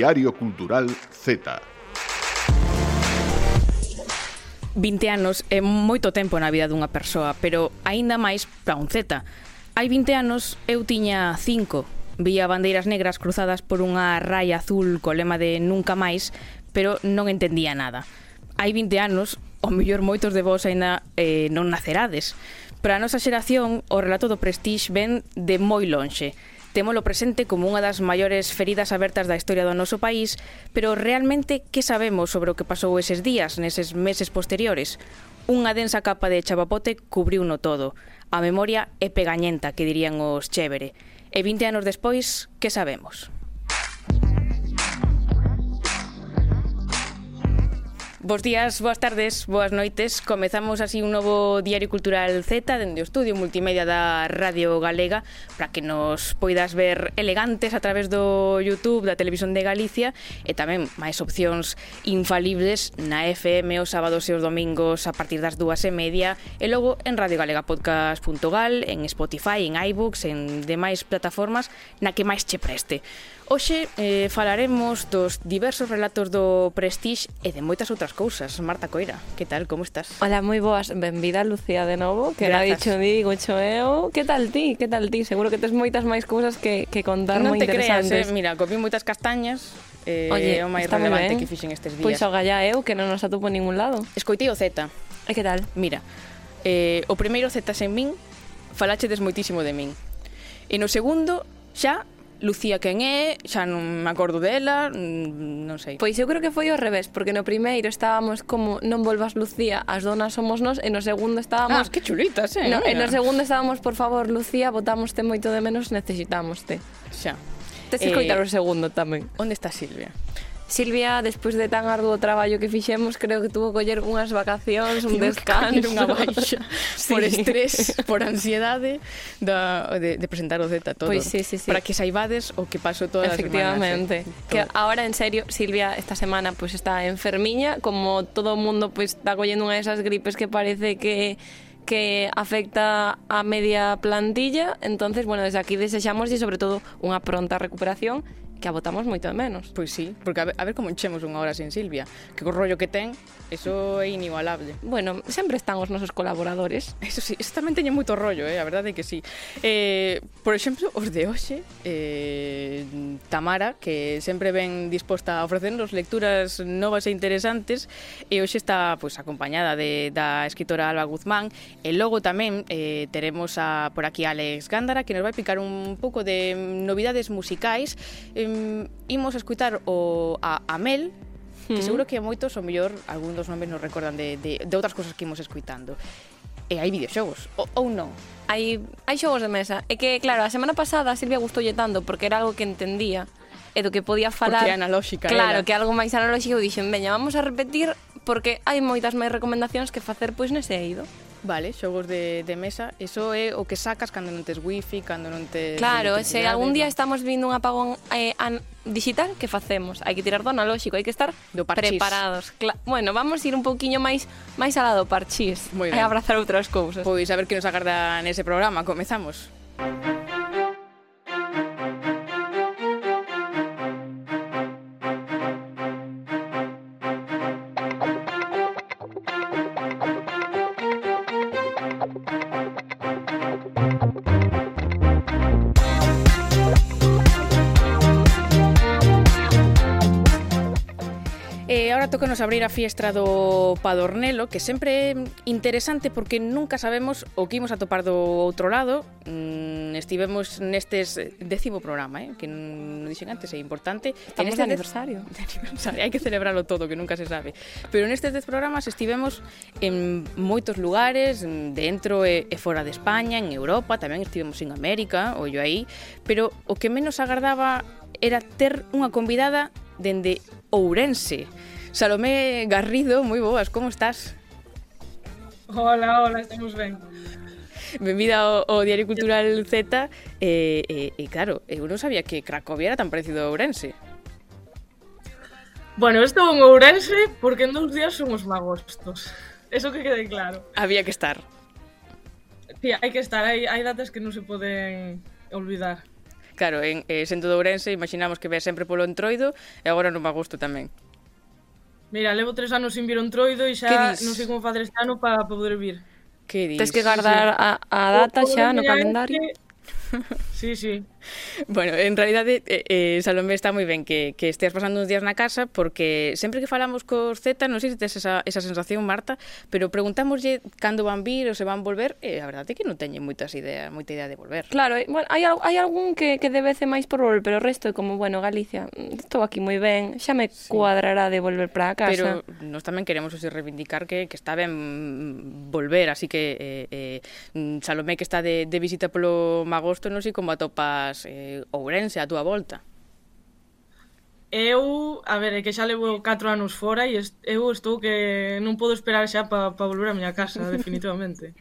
Diario Cultural Z. 20 anos é moito tempo na vida dunha persoa, pero aínda máis para un Z. Hai 20 anos eu tiña 5. Vía bandeiras negras cruzadas por unha raya azul co lema de nunca máis, pero non entendía nada. Hai 20 anos, o mellor moitos de vos aínda eh, non nacerades. Para a nosa xeración, o relato do Prestige ven de moi lonxe Témolo presente como unha das maiores feridas abertas da historia do noso país, pero realmente que sabemos sobre o que pasou eses días, neses meses posteriores? Unha densa capa de chapapote cubriu no todo. A memoria é pegañenta, que dirían os chévere. E 20 anos despois, que sabemos? Bos días, boas tardes, boas noites. Comezamos así un novo Diario Cultural Z dende o estudio multimedia da Radio Galega para que nos poidas ver elegantes a través do YouTube da Televisión de Galicia e tamén máis opcións infalibles na FM os sábados e os domingos a partir das dúas e media e logo en radiogalegapodcast.gal, en Spotify, en iBooks, en demais plataformas na que máis che preste. Hoxe eh, falaremos dos diversos relatos do Prestige e de moitas outras cousas. Marta Coira, que tal, como estás? Hola, moi boas. Benvida, Lucía, de novo, que era dicho di, gocho eu. Que tal ti? Que tal ti? Seguro que tes moitas máis cousas que, que contar non moi interesantes. Non te creas, eh? mira, comi moitas castañas, eh, Oye, o máis relevante ben. que fixen estes días. Pois o gallá eu, que non nos atopo en ningún lado. Escoitei o Z. E que tal? Mira, eh, o primeiro Z sen min, falachedes moitísimo de min. E no segundo, xa Lucía quen é, xa non me acordo dela, mm, non sei. Pois eu creo que foi ao revés, porque no primeiro estábamos como non volvas Lucía, as donas somos nós, e no segundo estábamos... Ah, que chulitas, eh? No, e no segundo estábamos, por favor, Lucía, botámoste moito de menos, necesitámoste. Xa. Te que eh, o segundo tamén. Onde está Silvia? Silvia, despois de tan arduo traballo que fixemos, creo que tuvo coller unhas vacacións, un descanso, unha baixa sí. por estrés, por ansiedade da, de, de presentar o Z todo. Pois sí, sí, sí. Para que saibades o que pasou todas as Efectivamente. Eh? Que ahora, en serio, Silvia esta semana pues está enfermiña, como todo o mundo pues está collendo unha desas gripes que parece que que afecta a media plantilla. Entonces, bueno, desde aquí desexamos e sobre todo unha pronta recuperación que a votamos moito de menos. Pois sí, porque a ver, a ver como enchemos unha hora sin Silvia, que co rollo que ten, eso é inigualable. Bueno, sempre están os nosos colaboradores. Eso sí, eso tamén teñen moito rollo, eh, a verdade é que sí. Eh, por exemplo, os de hoxe, eh, Tamara, que sempre ven disposta a ofrecernos lecturas novas e interesantes, e hoxe está pois, acompañada de, da escritora Alba Guzmán, e logo tamén eh, teremos a, por aquí a Alex Gándara, que nos vai picar un pouco de novidades musicais, eh, Mm, imos escutar o, a, a Mel, que hmm. seguro que moitos o mellor algún dos nomes nos recordan de, de, de outras cousas que imos escuitando. E hai videoxogos, ou, ou non? Hai, hai xogos de mesa. É que, claro, a semana pasada a Silvia gustoulle tanto porque era algo que entendía e do que podía falar. Porque analóxica Claro, era. que algo máis analóxico dixen, veña, vamos a repetir porque hai moitas máis recomendacións que facer pois nese eido. Vale, xogos de, de mesa, iso é o que sacas cando non tes wifi, cando non tes... Claro, se algún día estamos vindo un apagón eh, an, digital, que facemos? Hai que tirar do analóxico, hai que estar do preparados. Cla bueno, vamos ir un poquinho máis máis alado parchís, e eh, abrazar outras cousas. Pois a ver que nos agarda nese programa, comezamos. Música nos abrir a fiestra do Padornelo, que sempre é interesante porque nunca sabemos o que imos a topar do outro lado. Mm, estivemos nestes décimo programa, eh? que non dixen antes, é importante. Estamos en de aniversario. De aniversario. Hai que celebrarlo todo, que nunca se sabe. Pero nestes dez programas estivemos en moitos lugares, dentro e, e fora de España, en Europa, tamén estivemos en América, ollo aí, pero o que menos agardaba era ter unha convidada dende Ourense. Salomé Garrido, moi boas, como estás? Hola, hola, estamos ben. Benvida ao, ao Diario Cultural Z eh, eh, e, e, e claro, eh, eu non sabía que Cracovia era tan parecido a Ourense. Bueno, estou en Ourense porque en dous días somos magostos. Eso que quede claro. Había que estar. Sí, hai que estar, hai, hai datas que non se poden olvidar. Claro, en, eh, sendo de Ourense imaginamos que ve sempre polo entroido e agora no magosto tamén. Mira, levo tres anos sin vir un troido e xa non sei como facer este ano para poder vir. Que dis? Tens que guardar sí, a, a data o, xa no calendario. Este... Sí, sí. Bueno, en realidade, eh, eh, Salomé está moi ben que, que esteas pasando uns días na casa porque sempre que falamos cos Z, non sei se tes esa, esa sensación, Marta, pero preguntámoslle cando van vir ou se van volver e eh, a verdade é que non teñen moitas ideas, moita idea de volver. Claro, eh, bueno, hai, hai algún que, que debece máis por volver, pero o resto é como, bueno, Galicia, estou aquí moi ben, xa me sí. cuadrará de volver para a casa. Pero nós tamén queremos así, reivindicar que, que está ben volver, así que eh, eh, Salomé que está de, de visita polo Magosto, non sei como atopa vivas eh, Ourense a túa volta? Eu, a ver, que xa levo 4 anos fora e est eu estou que non podo esperar xa para pa volver a miña casa, definitivamente.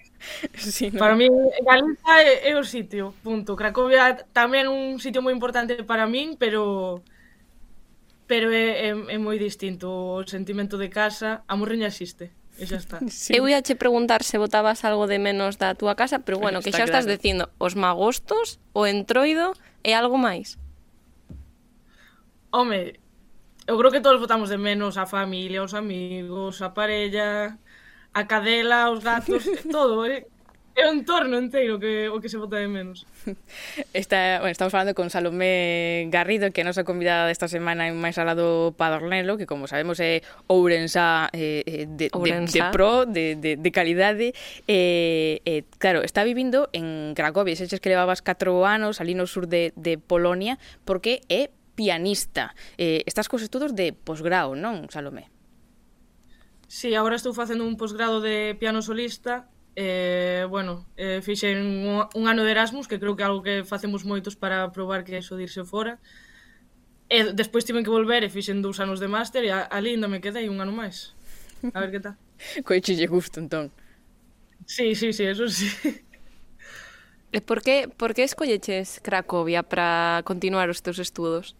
sí, no? Para mí, Galiza é, é o sitio, punto. Cracovia tamén un sitio moi importante para min, pero pero é, é, é moi distinto o sentimento de casa. A morriña existe. E xa está. Sí. Eu ia che preguntar se botabas algo de menos da túa casa, pero bueno, está que xa claro. estás dicindo os magostos, o entroido e algo máis. Home, eu creo que todos votamos de menos a familia, os amigos, a parella, a cadela, os gatos, todo, eh? é un torno inteiro que o que se vota de menos. Esta, bueno, estamos falando con Salomé Garrido, que é a nosa convidada desta semana en máis alado Padornelo, que como sabemos é Ourensa eh, eh de, Ourensa. de, de pro, de, de, de calidade. Eh, eh, claro, está vivindo en Cracovia, se que levabas 4 anos ali no sur de, de Polonia, porque é pianista. Eh, estás cos estudos de posgrao, non, Salomé? Sí, agora estou facendo un posgrado de piano solista eh, bueno, eh, fixen un, un ano de Erasmus, que creo que é algo que facemos moitos para probar que é iso dirse fora. E despois tiven que volver e fixen dous anos de máster e ali ainda me quedei un ano máis. A ver que tal. Coiche lle gusto, entón. Sí, sí, sí, eso sí. E por que, por que escolleches Cracovia para continuar os teus estudos?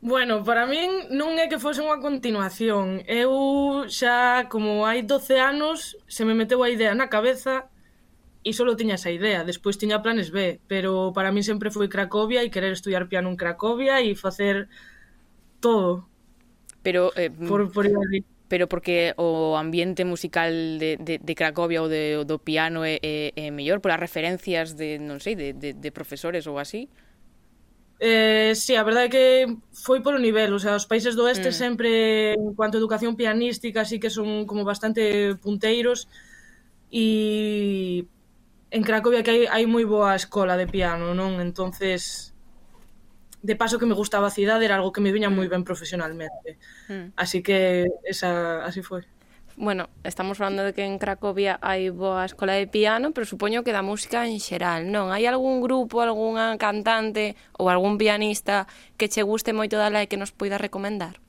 Bueno, para min non é que fose unha continuación. Eu xa, como hai 12 anos, se me meteu a idea na cabeza e só tiña esa idea. Despois tiña planes B, pero para min sempre foi Cracovia e querer estudiar piano en Cracovia e facer todo. Pero... Eh, por, por pero porque o ambiente musical de, de, de Cracovia ou de, do piano é, é, é mellor, polas referencias de, non sei, de, de, de profesores ou así? Eh, sí, a verdade é que foi polo nivel, o sea, os países do oeste mm. sempre en cuanto a educación pianística así que son como bastante punteiros e en Cracovia que hai, hai moi boa escola de piano, non? Entonces de paso que me gustaba a cidade era algo que me viña moi ben profesionalmente. Mm. Así que esa así foi bueno, estamos falando de que en Cracovia hai boa escola de piano, pero supoño que da música en xeral, non? Hai algún grupo, algunha cantante ou algún pianista que che guste moito dala e que nos poida recomendar?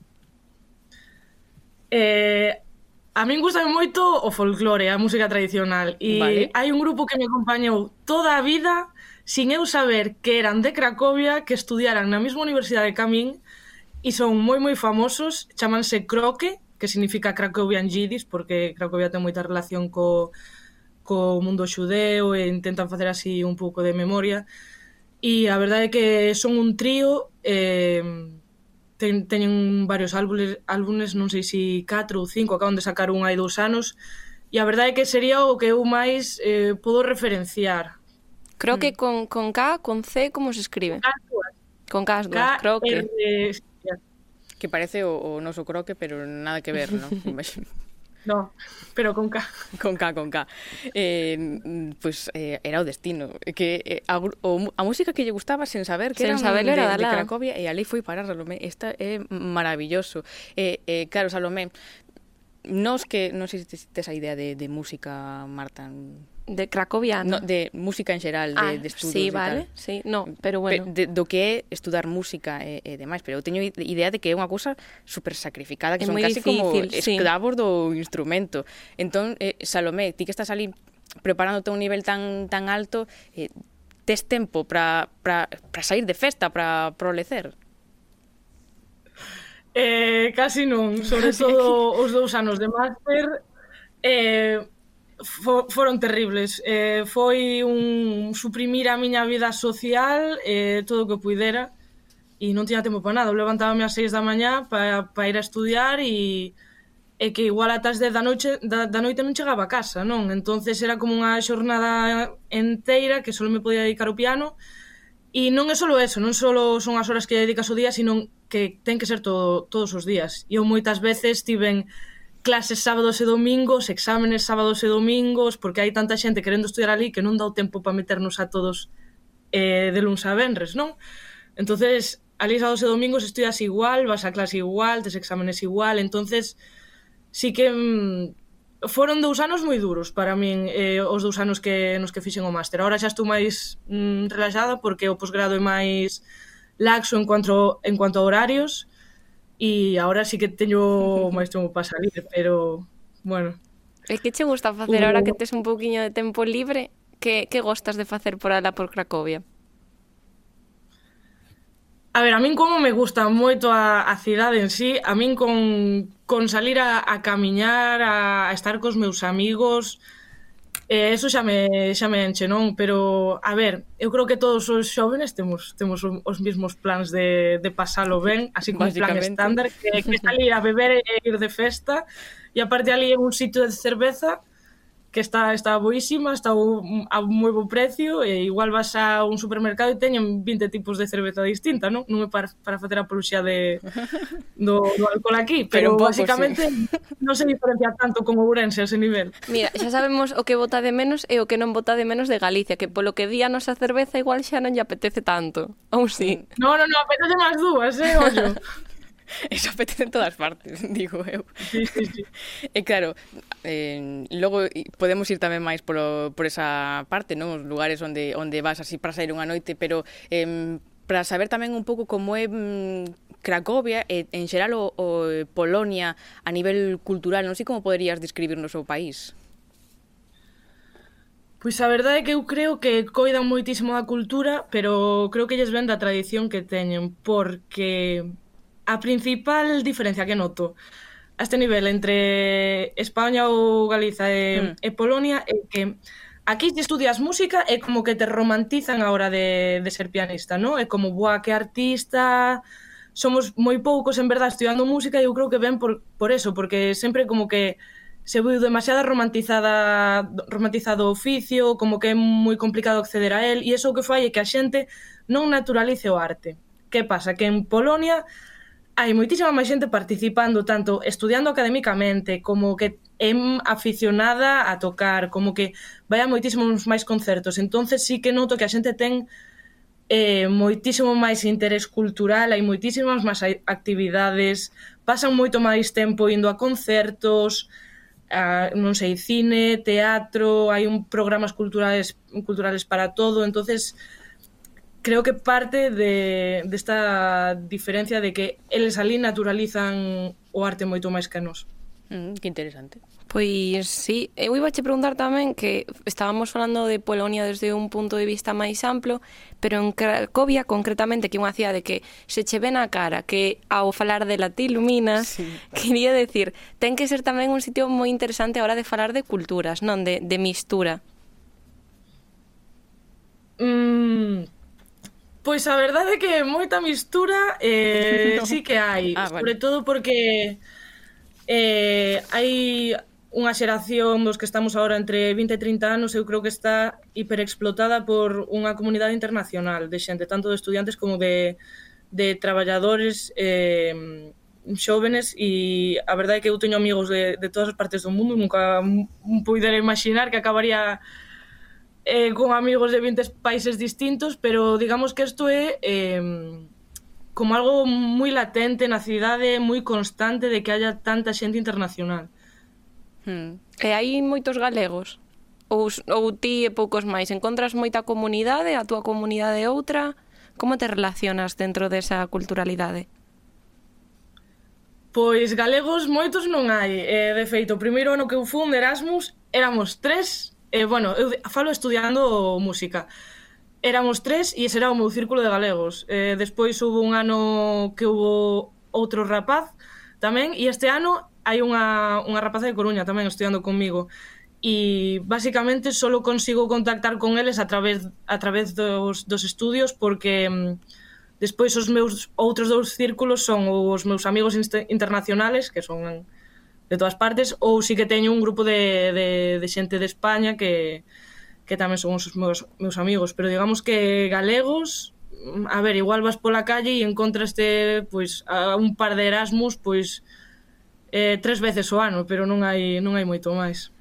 Eh, a min gusta moito o folclore, a música tradicional e vale. hai un grupo que me acompañou toda a vida sin eu saber que eran de Cracovia, que estudiaran na mesma universidade que a min e son moi moi famosos, chamanse Croque que significa Cracovian Yiddish, porque Cracovia ten moita relación co, co mundo xudeo e intentan facer así un pouco de memoria. E a verdade é que son un trío, eh, ten, teñen varios álbumes, álbumes, non sei se 4 ou 5, acaban de sacar un hai dous anos, e a verdade é que sería o que eu máis eh, podo referenciar. Creo mm. que con, con K, con C, como se escribe? K, Con K, K creo que... R, que parece o, o noso croque, pero nada que ver, non? No, pero con K. Con K, con K. Eh, pues eh, era o destino. Que, eh, a, o, a música que lle gustaba sen saber que sen eran saber, era de, de Cracovia e ali foi parar Salomé. Esta é eh, maravilloso. Eh, eh, claro, Salomé, nos que non sei se tes a idea de, de música, Marta, de Cracovia, No, de música en xeral, de, ah, de estudos sí, vale, tal. sí, no, pero bueno. Pe, de, do que é estudar música e, e demais, pero eu teño idea de que é unha cousa super sacrificada, que é son casi difícil, como esclavos sí. do instrumento. Entón, eh, Salomé, ti que estás ali preparándote a un nivel tan tan alto, eh, tes tempo para sair de festa, para prolecer? Eh, casi non, sobre todo os dous anos de máster, eh, fo, foron terribles. Eh, foi un suprimir a miña vida social eh, todo o que puidera e non tiña tempo para nada. Levantábame ás seis da mañá para pa ir a estudiar e e que igual atas 10 da noite da, da noite non chegaba a casa, non? Entonces era como unha xornada enteira que só me podía dedicar ao piano e non é só eso, non só son as horas que dedicas o día, sino que ten que ser todo, todos os días. E eu moitas veces tiven clases sábados e domingos, exámenes sábados e domingos, porque hai tanta xente querendo estudiar ali que non dá o tempo para meternos a todos eh, de luns a venres, non? Entonces, ali sábados e domingos estudias igual, vas a clase igual, tes exámenes igual, entonces sí que mm, foron dous anos moi duros para min eh, os dous anos que nos que fixen o máster. Ahora xa estou máis mm, relaxada porque o posgrado é máis laxo en cuanto en cuanto a horarios, E agora sí que teño máis tempo para salir, pero, bueno. E que che gusta facer agora que tes un pouquiño de tempo libre? Que, que gostas de facer por ala por Cracovia? A ver, a min como me gusta moito a, a cidade en sí, a min con, con salir a, a camiñar, a, a estar cos meus amigos, eh, eso xa me, xa me enche, non? Pero, a ver, eu creo que todos os xóvenes temos temos os mesmos plans de, de pasalo ben, así como un plan estándar, que, que salir a beber e ir de festa, e aparte ali é un sitio de cerveza, que está está boísima, está a moi bo precio e igual vas a un supermercado e teñen 20 tipos de cerveza distinta, non? Non é para, para facer a poluxia de, do, do alcohol aquí, pero, pero pouco, basicamente sí. non se diferencia tanto como Ourense a ese nivel. Mira, xa sabemos o que vota de menos e o que non vota de menos de Galicia, que polo que día nosa cerveza igual xa non lle apetece tanto, ou si? Sí. Non, non, non, apetece máis dúas, eh, ollo. Eso apetece en todas partes, digo eu. Sí, sí, sí. E claro, eh, logo podemos ir tamén máis polo, por esa parte, non? Os lugares onde, onde vas así para sair unha noite, pero eh, para saber tamén un pouco como é mm, Cracovia e en xeral o, o Polonia a nivel cultural, non sei como poderías describirnos o país. Pois a verdade é que eu creo que coidan moitísimo da cultura, pero creo que lles ven da tradición que teñen, porque a principal diferencia que noto a este nivel entre España ou Galiza e, mm. e Polonia é que aquí te estudias música e como que te romantizan a hora de, de ser pianista, non? É como, boa, que artista, somos moi poucos en verdad estudiando música e eu creo que ven por, por eso, porque sempre como que se viu demasiada romantizada romantizado o oficio, como que é moi complicado acceder a él, e eso o que fai é que a xente non naturalice o arte. Que pasa? Que en Polonia hai moitísima máis xente participando, tanto estudiando académicamente, como que é aficionada a tocar, como que vai a moitísimos máis concertos. entonces sí que noto que a xente ten eh, moitísimo máis interés cultural, hai moitísimas máis actividades, pasan moito máis tempo indo a concertos, a, non sei, cine, teatro, hai un programas culturales culturales para todo, entonces creo que parte de, desta de diferencia de que eles ali naturalizan o arte moito máis que nos. Mm, que interesante. Pois sí, eu iba che preguntar tamén que estábamos falando de Polonia desde un punto de vista máis amplo, pero en Cracovia concretamente, que é unha cidade que se che ven a cara, que ao falar de la ti iluminas, sí. quería decir, ten que ser tamén un sitio moi interesante a hora de falar de culturas, non de, de mistura. Mm, Pois a verdade é que moita mistura eh, no. sí que hai, ah, sobre vale. todo porque eh, hai unha xeración dos que estamos agora entre 20 e 30 anos, eu creo que está hiperexplotada por unha comunidade internacional de xente, tanto de estudiantes como de, de traballadores eh, xóvenes e a verdade é que eu teño amigos de, de todas as partes do mundo, nunca puidera imaginar que acabaría eh, con amigos de 20 países distintos, pero digamos que isto é eh, como algo moi latente na cidade, moi constante de que haya tanta xente internacional. Hmm. E hai moitos galegos? Ou, ou ti e poucos máis? Encontras moita comunidade, a túa comunidade é outra? Como te relacionas dentro desa culturalidade? Pois galegos moitos non hai. Eh, de feito, o primeiro ano que eu fun de Erasmus éramos tres Eh, bueno, eu falo estudiando música. Éramos tres e ese era o meu círculo de galegos. Eh, despois hubo un ano que hubo outro rapaz tamén e este ano hai unha, unha rapaza de Coruña tamén estudiando comigo e basicamente só consigo contactar con eles a través a través dos, dos estudios porque mm, despois os meus outros dous círculos son os meus amigos internacionales que son de todas partes, ou si que teño un grupo de, de, de xente de España que, que tamén son os meus, meus amigos, pero digamos que galegos, mm, a ver, igual vas pola calle e encontraste pois a un par de Erasmus, pois eh, tres veces o ano, pero non hai non hai moito máis.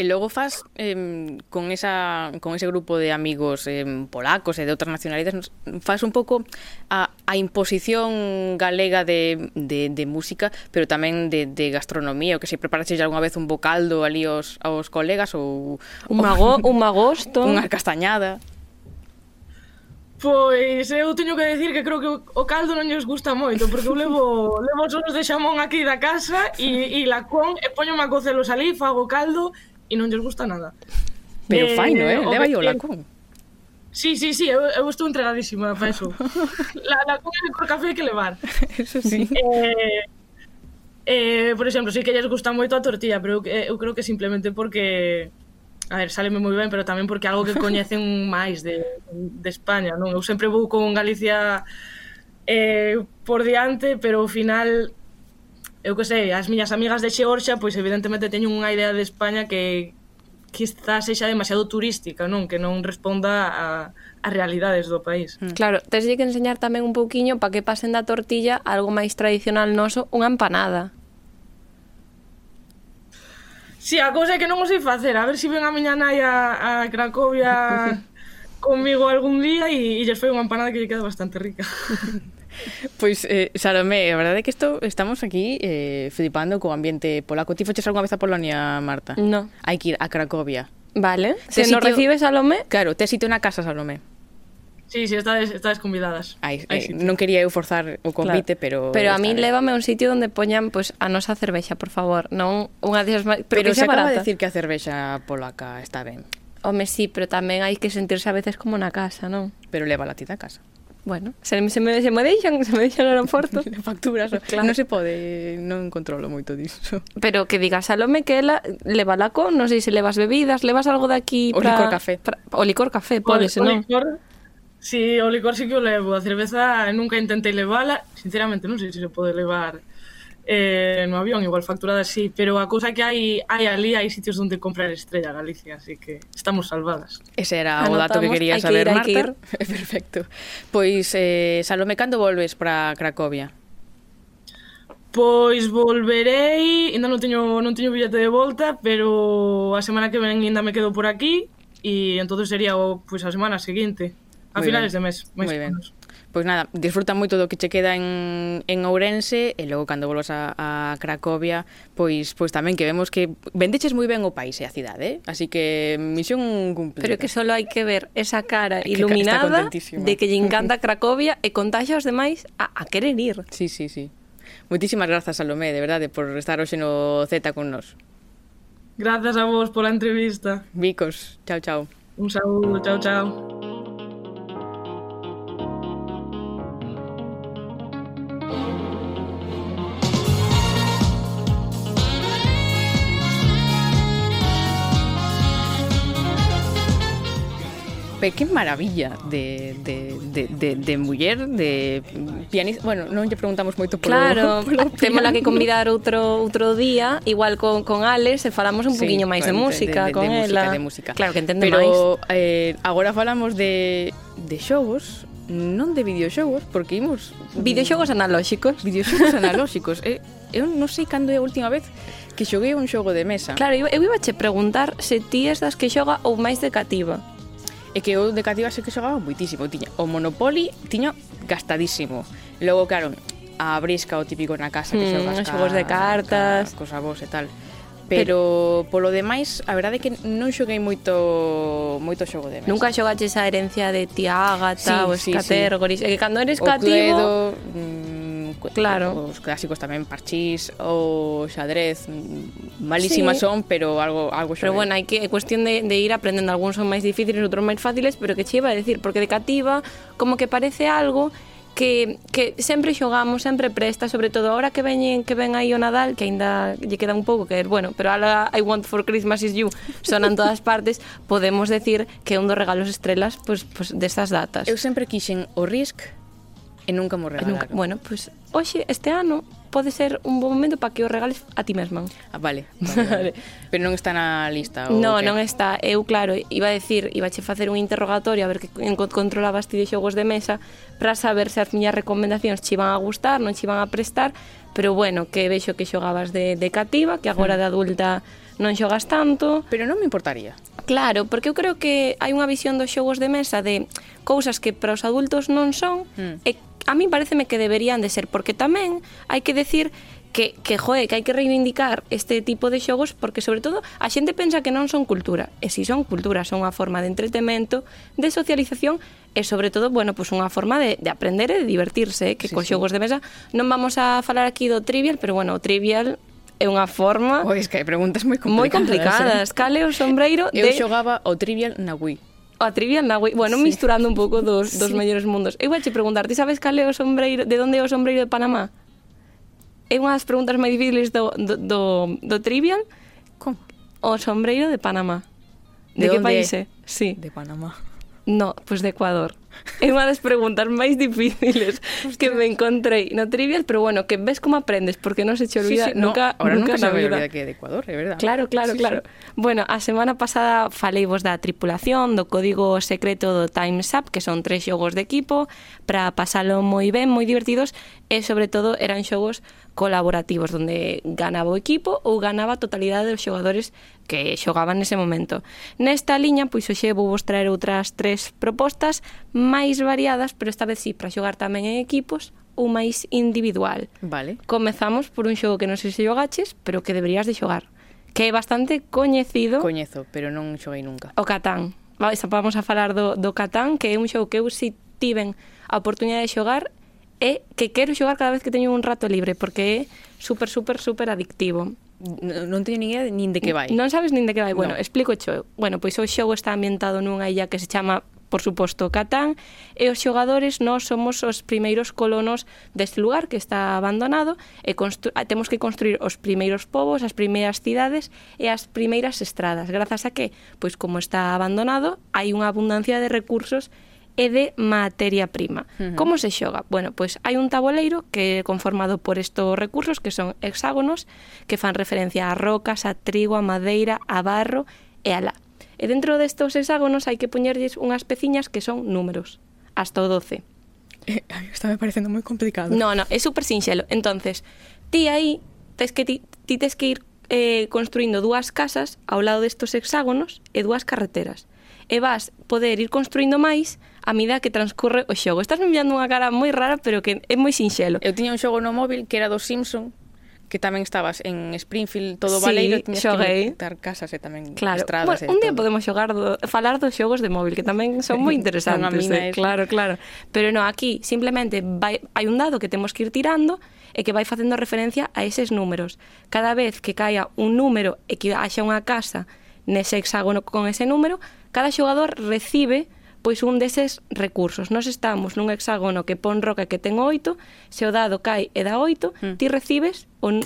E logo faz eh, con, esa, con ese grupo de amigos eh, polacos e de outras nacionalidades, faz un pouco a, a imposición galega de, de, de música, pero tamén de, de gastronomía, o que se preparaxe algunha vez un bocaldo ali aos, aos colegas ou... Un, mago, un magosto. Unha castañada. Pois eu teño que decir que creo que o caldo non lles gusta moito, porque eu levo, levo solos de xamón aquí da casa e, e lacón e poño a cocelos ali, fago caldo e non lles gusta nada. Pero eh, fai, no, eh? Leva aí o lacón. Sí, sí, sí, eu, eu estou entregadísima para eso. la, la cuña por café que levar. Eso sí. Eh, eh, por exemplo, sí que lles gusta moito a tortilla, pero eu, eu eh, creo que simplemente porque a ver, sáleme moi ben, pero tamén porque é algo que coñecen máis de, de España, non? Eu sempre vou con Galicia eh, por diante, pero ao final eu que sei, as miñas amigas de Xeorxa, pois evidentemente teñen unha idea de España que quizás sexa demasiado turística, non? Que non responda a, a realidades do país. Mm. Claro, tes que enseñar tamén un pouquiño para que pasen da tortilla algo máis tradicional noso, unha empanada. Si, sí, a cousa é que non o sei facer, a ver se si ven a miña nai a, a Cracovia comigo algún día e, e lles foi unha empanada que lle queda bastante rica. Pois, eh, Saromé, a verdade é que isto, estamos aquí eh, flipando co ambiente polaco. Ti foches algunha vez a Polonia, Marta? No. Hai que ir a Cracovia. Vale. Se sitio... nos recibes, Salomé... Claro, te sitio na casa, Salomé. Sí, sí, estades, estades convidadas. Ai, eh, non quería eu forzar o convite, claro. pero... Pero a mí lévame a un sitio onde poñan pues, a nosa cervexa, por favor. Non unha desas... Pero, pero que se acaba barata. de decir que a cervexa polaca está ben. Home, sí, pero tamén hai que sentirse a veces como na casa, non? Pero leva la ti da casa. Bueno, se, me, se, me, se me deixan, se me deixan no aeroporto. facturas, claro. non se pode, non controlo moito disso. Pero que digas a Lome que ela leva laco, non sei se levas bebidas, levas algo daqui O pra, licor café. Pra, o licor café, podes, non? O licor, si, sí, o licor sí que o levo, a cerveza nunca intentei levala, sinceramente non sei se se pode levar eh, no avión, igual facturada sí, pero a cousa que hai, hai ali, hai sitios onde comprar estrella Galicia, así que estamos salvadas. Ese era Anotamos, o dato que quería saber, que ir, Marta. Que. Perfecto. Pois, eh, Salome, cando volves para Cracovia? Pois volverei, ainda non teño non teño billete de volta, pero a semana que ven ainda me quedo por aquí e entonces sería o, pois a semana seguinte, a Muy finales ben. de mes, máis Muy ben. Pois nada, disfruta moito do que che queda en, en Ourense e logo cando volvas a, a Cracovia, pois pois tamén que vemos que vendeches moi ben o país e a cidade, eh? así que misión cumplida. Pero que solo hai que ver esa cara que iluminada de que lle encanta Cracovia e contagia aos demais a, a querer ir. Sí, sí, sí. Moitísimas grazas, Salomé, de verdade, por estar hoxe no Z con nós. Grazas a vos pola entrevista. Vicos, chao, chao. Un saúdo, chao, chao. que maravilla de, de, de, de, de muller, de pianista. Bueno, non lle preguntamos moito polo Claro, polo temos la que convidar outro outro día, igual con, con Alex, e falamos un sí, poquinho máis de música de, de, con de ela. Música, de música. Claro que entende Pero, máis. Pero eh, agora falamos de, de xogos, non de videoxogos, porque imos... Videoxogos analóxicos. Videoxogos analóxicos. eh, eu non sei cando é a última vez que xoguei un xogo de mesa. Claro, eu, eu iba che preguntar se ti es das que xoga ou máis de cativa. E que eu de cativa sei que xogaba moitísimo. Tiña o Monopoly tiña gastadísimo. Logo, claro, a brisca o típico na casa que mm, xogas mm, xogos de cartas, ca, vos e tal. Pero, pero polo demais, a verdade é que non xoguei moito moito xogo de mesa. Nunca xogaches a herencia de tía Ágata, sí, os sí, sí. E que cando eres o cativo... Cluedo, mm, Claro. Os clásicos tamén, Parchís ou Xadrez, mm, malísimas sí. son, pero algo algo. Pero bueno, hai que é cuestión de, de ir aprendendo, algúns son máis difíciles, outros máis fáciles, pero que che iba a decir, porque de cativa como que parece algo que, que sempre xogamos, sempre presta, sobre todo agora que veñen que ven aí o Nadal, que aínda lle queda un pouco que, bueno, pero ala I want for Christmas is you sonan todas partes, podemos decir que é un dos regalos estrelas pues, pues, destas datas. Eu sempre quixen o Risk e nunca mo regalaron. Nunca, bueno, pois pues, hoxe este ano pode ser un bom momento para que o regales a ti mesma. Ah, vale. vale, vale. Pero non está na lista? Ou no, non está. Eu, claro, iba a decir, iba che facer un interrogatorio a ver que controlabas ti de xogos de mesa para saber se as miñas recomendacións che iban a gustar, non che iban a prestar, pero bueno, que vexo que xogabas de, de cativa, que agora mm. de adulta non xogas tanto. Pero non me importaría. Claro, porque eu creo que hai unha visión dos xogos de mesa de cousas que para os adultos non son mm. e a mí pareceme que deberían de ser, porque tamén hai que decir que, que joe, que hai que reivindicar este tipo de xogos porque sobre todo a xente pensa que non son cultura e si son cultura son unha forma de entretemento de socialización e sobre todo, bueno, pues unha forma de, de aprender e de divertirse, eh? que sí, cos xogos sí. de mesa non vamos a falar aquí do trivial, pero bueno, o trivial é unha forma... Pois que hai preguntas moi complicadas. Moi complicadas. Eh? Cal é o sombreiro Eu de... Eu xogaba o Trivial na Wii a trivial na Wii. Bueno, sí. misturando un pouco dos, sí. dos mellores mundos. Eu vou preguntar, ti sabes cal é o sombreiro, de onde é o sombreiro de Panamá? É unha das preguntas máis difíciles do, do, do, do trivial. Como? O sombreiro de Panamá. De, de que país é? Sí. De Panamá. No, pois pues de Ecuador. É unha das preguntas máis difíciles que me encontrei no trivial, pero bueno, que ves como aprendes, porque non se che olvida sí, sí, nunca, no, ahora nunca, nunca se me olvida que é de Ecuador, é verdad. Claro, claro, sí, claro. Sí. Bueno, a semana pasada falei vos da tripulación, do código secreto do Time's Up, que son tres xogos de equipo, para pasalo moi ben, moi divertidos, e sobre todo eran xogos colaborativos, onde ganaba o equipo ou ganaba a totalidade dos xogadores que xogaban nese momento. Nesta liña, pois hoxe vou vos traer outras tres propostas máis variadas, pero esta vez sí para xogar tamén en equipos ou máis individual. Vale. Comezamos por un xogo que non sei se xogaches, pero que deberías de xogar, que é bastante coñecido. Coñezo, pero non xoguei nunca. O Catán. Vamos a falar do, do Catán, que é un xogo que eu si tiven a oportunidade de xogar é que quero xogar cada vez que teño un rato libre, porque é super, super, super adictivo. Non teño ni idea nin de que vai. Non sabes nin de que vai. Bueno, no. explico xo. Bueno, pois o xogo está ambientado nunha illa que se chama por suposto, Catán, e os xogadores nós somos os primeiros colonos deste lugar que está abandonado e ah, temos que construir os primeiros povos, as primeiras cidades e as primeiras estradas, grazas a que, pois como está abandonado, hai unha abundancia de recursos e de materia prima. Uh -huh. Como se xoga? Bueno, pois hai un tabuleiro que é conformado por estos recursos que son hexágonos que fan referencia a rocas, a trigo, a madeira, a barro e a la. E dentro destos hexágonos hai que poñerlles unhas peciñas que son números, hasta o 12. Eh, está me parecendo moi complicado. No, no, é super sinxelo. Entonces, ti aí tes que ti, ti tes que ir eh, construindo dúas casas ao lado destos hexágonos e dúas carreteras. E vas poder ir construindo máis a medida que transcurre o xogo. Estás me mirando unha cara moi rara, pero que é moi sinxelo. Eu tiña un xogo no móvil que era do Simpson, que tamén estabas en Springfield, todo sí, Valeiro, tiñas xoguei. que dar casas e tamén claro. estradas. Bueno, un día todo. podemos xogar do, falar dos xogos de móvil, que tamén son moi interesantes. eh? Esa. Claro, claro. Pero no, aquí simplemente vai, hai un dado que temos que ir tirando e que vai facendo referencia a eses números. Cada vez que caia un número e que haxa unha casa nese hexágono con ese número, cada xogador recibe pois un deses recursos. Nos estamos nun hexágono que pon roca que ten oito, se o dado cai e dá oito, mm. ti recibes un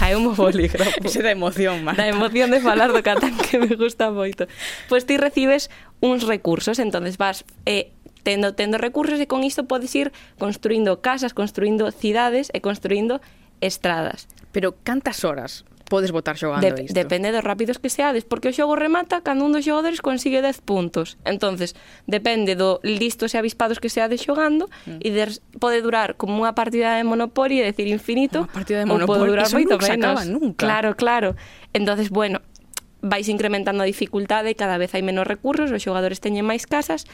cae un bolígrafo. Ese da emoción, Marta. Da emoción de falar do Catán que me gusta moito. Pois ti recibes uns recursos, entonces vas eh, tendo tendo recursos e con isto podes ir construindo casas, construindo cidades e construindo estradas. Pero cantas horas podes votar xogando de, isto. Depende dos rápidos que seades, porque o xogo remata cando un dos xogadores consigue 10 puntos. Entonces, depende do listos e avispados que seades xogando mm. e des, pode durar como unha partida de Monopoly, é decir, infinito, unha partida de Monopoly, ou pode durar moito menos. Acaba nunca. Claro, claro. Entonces, bueno, vais incrementando a dificultade, cada vez hai menos recursos, os xogadores teñen máis casas,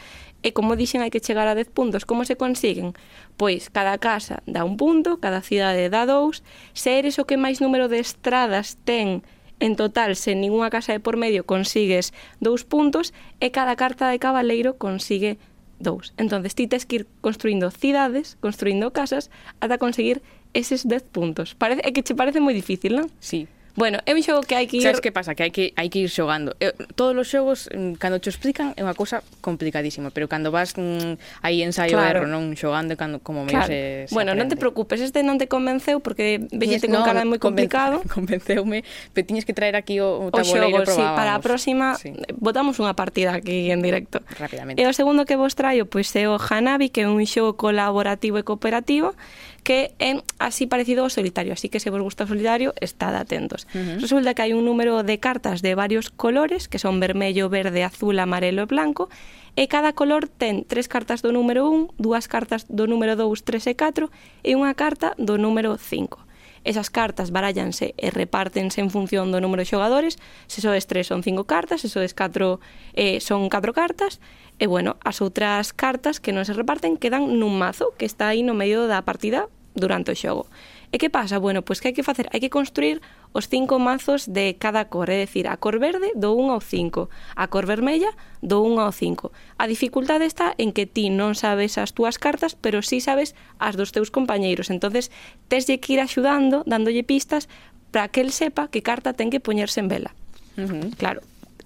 e como dixen hai que chegar a 10 puntos. Como se consiguen? Pois cada casa dá un punto, cada cidade dá dous, se eres o que máis número de estradas ten En total, se ninguna casa de por medio consigues dous puntos e cada carta de cabaleiro consigue dous. Entonces, ti tes que ir construindo cidades, construindo casas, ata conseguir eses 10 puntos. Parece, é que che parece moi difícil, non? Sí, Bueno, é un xogo que hai que ir... Sabes que pasa? Que hai que, hai que ir xogando. Eu, todos os xogos, mm, cando te explican, é unha cousa complicadísima, pero cando vas mm, aí ensaio claro. erro, non xogando, cando, como claro. se, se Bueno, aprende. non te preocupes, este non te convenceu, porque veñete no, con cara moi complicado. Convenceume, pero tiñes que traer aquí o, o tabuleiro o xogo, sí, para a próxima sí. botamos unha partida aquí en directo. Rápidamente. E o segundo que vos traio, pois pues, é o Hanabi, que é un xogo colaborativo e cooperativo, que é así parecido ao solitario, así que se vos gusta o solitario, estad atentos. Uh -huh. Resulta que hai un número de cartas de varios colores, que son vermello, verde, azul, amarelo e blanco, e cada color ten tres cartas do número 1, dúas cartas do número 2, 3 e 4 e unha carta do número 5. Esas cartas barallanse e repártense en función do número de xogadores. Se sodes tres son cinco cartas, se sodes catro eh, son catro cartas E bueno, as outras cartas que non se reparten quedan nun mazo que está aí no medio da partida durante o xogo. E que pasa? Bueno, pois que hai que facer? Hai que construir os cinco mazos de cada cor, é dicir, a cor verde do 1 ao 5, a cor vermella do 1 ao 5. A dificultade está en que ti non sabes as túas cartas, pero sí sabes as dos teus compañeiros. entonces teslle que ir axudando, dándolle pistas, para que el sepa que carta ten que poñerse en vela. Uh -huh. Claro.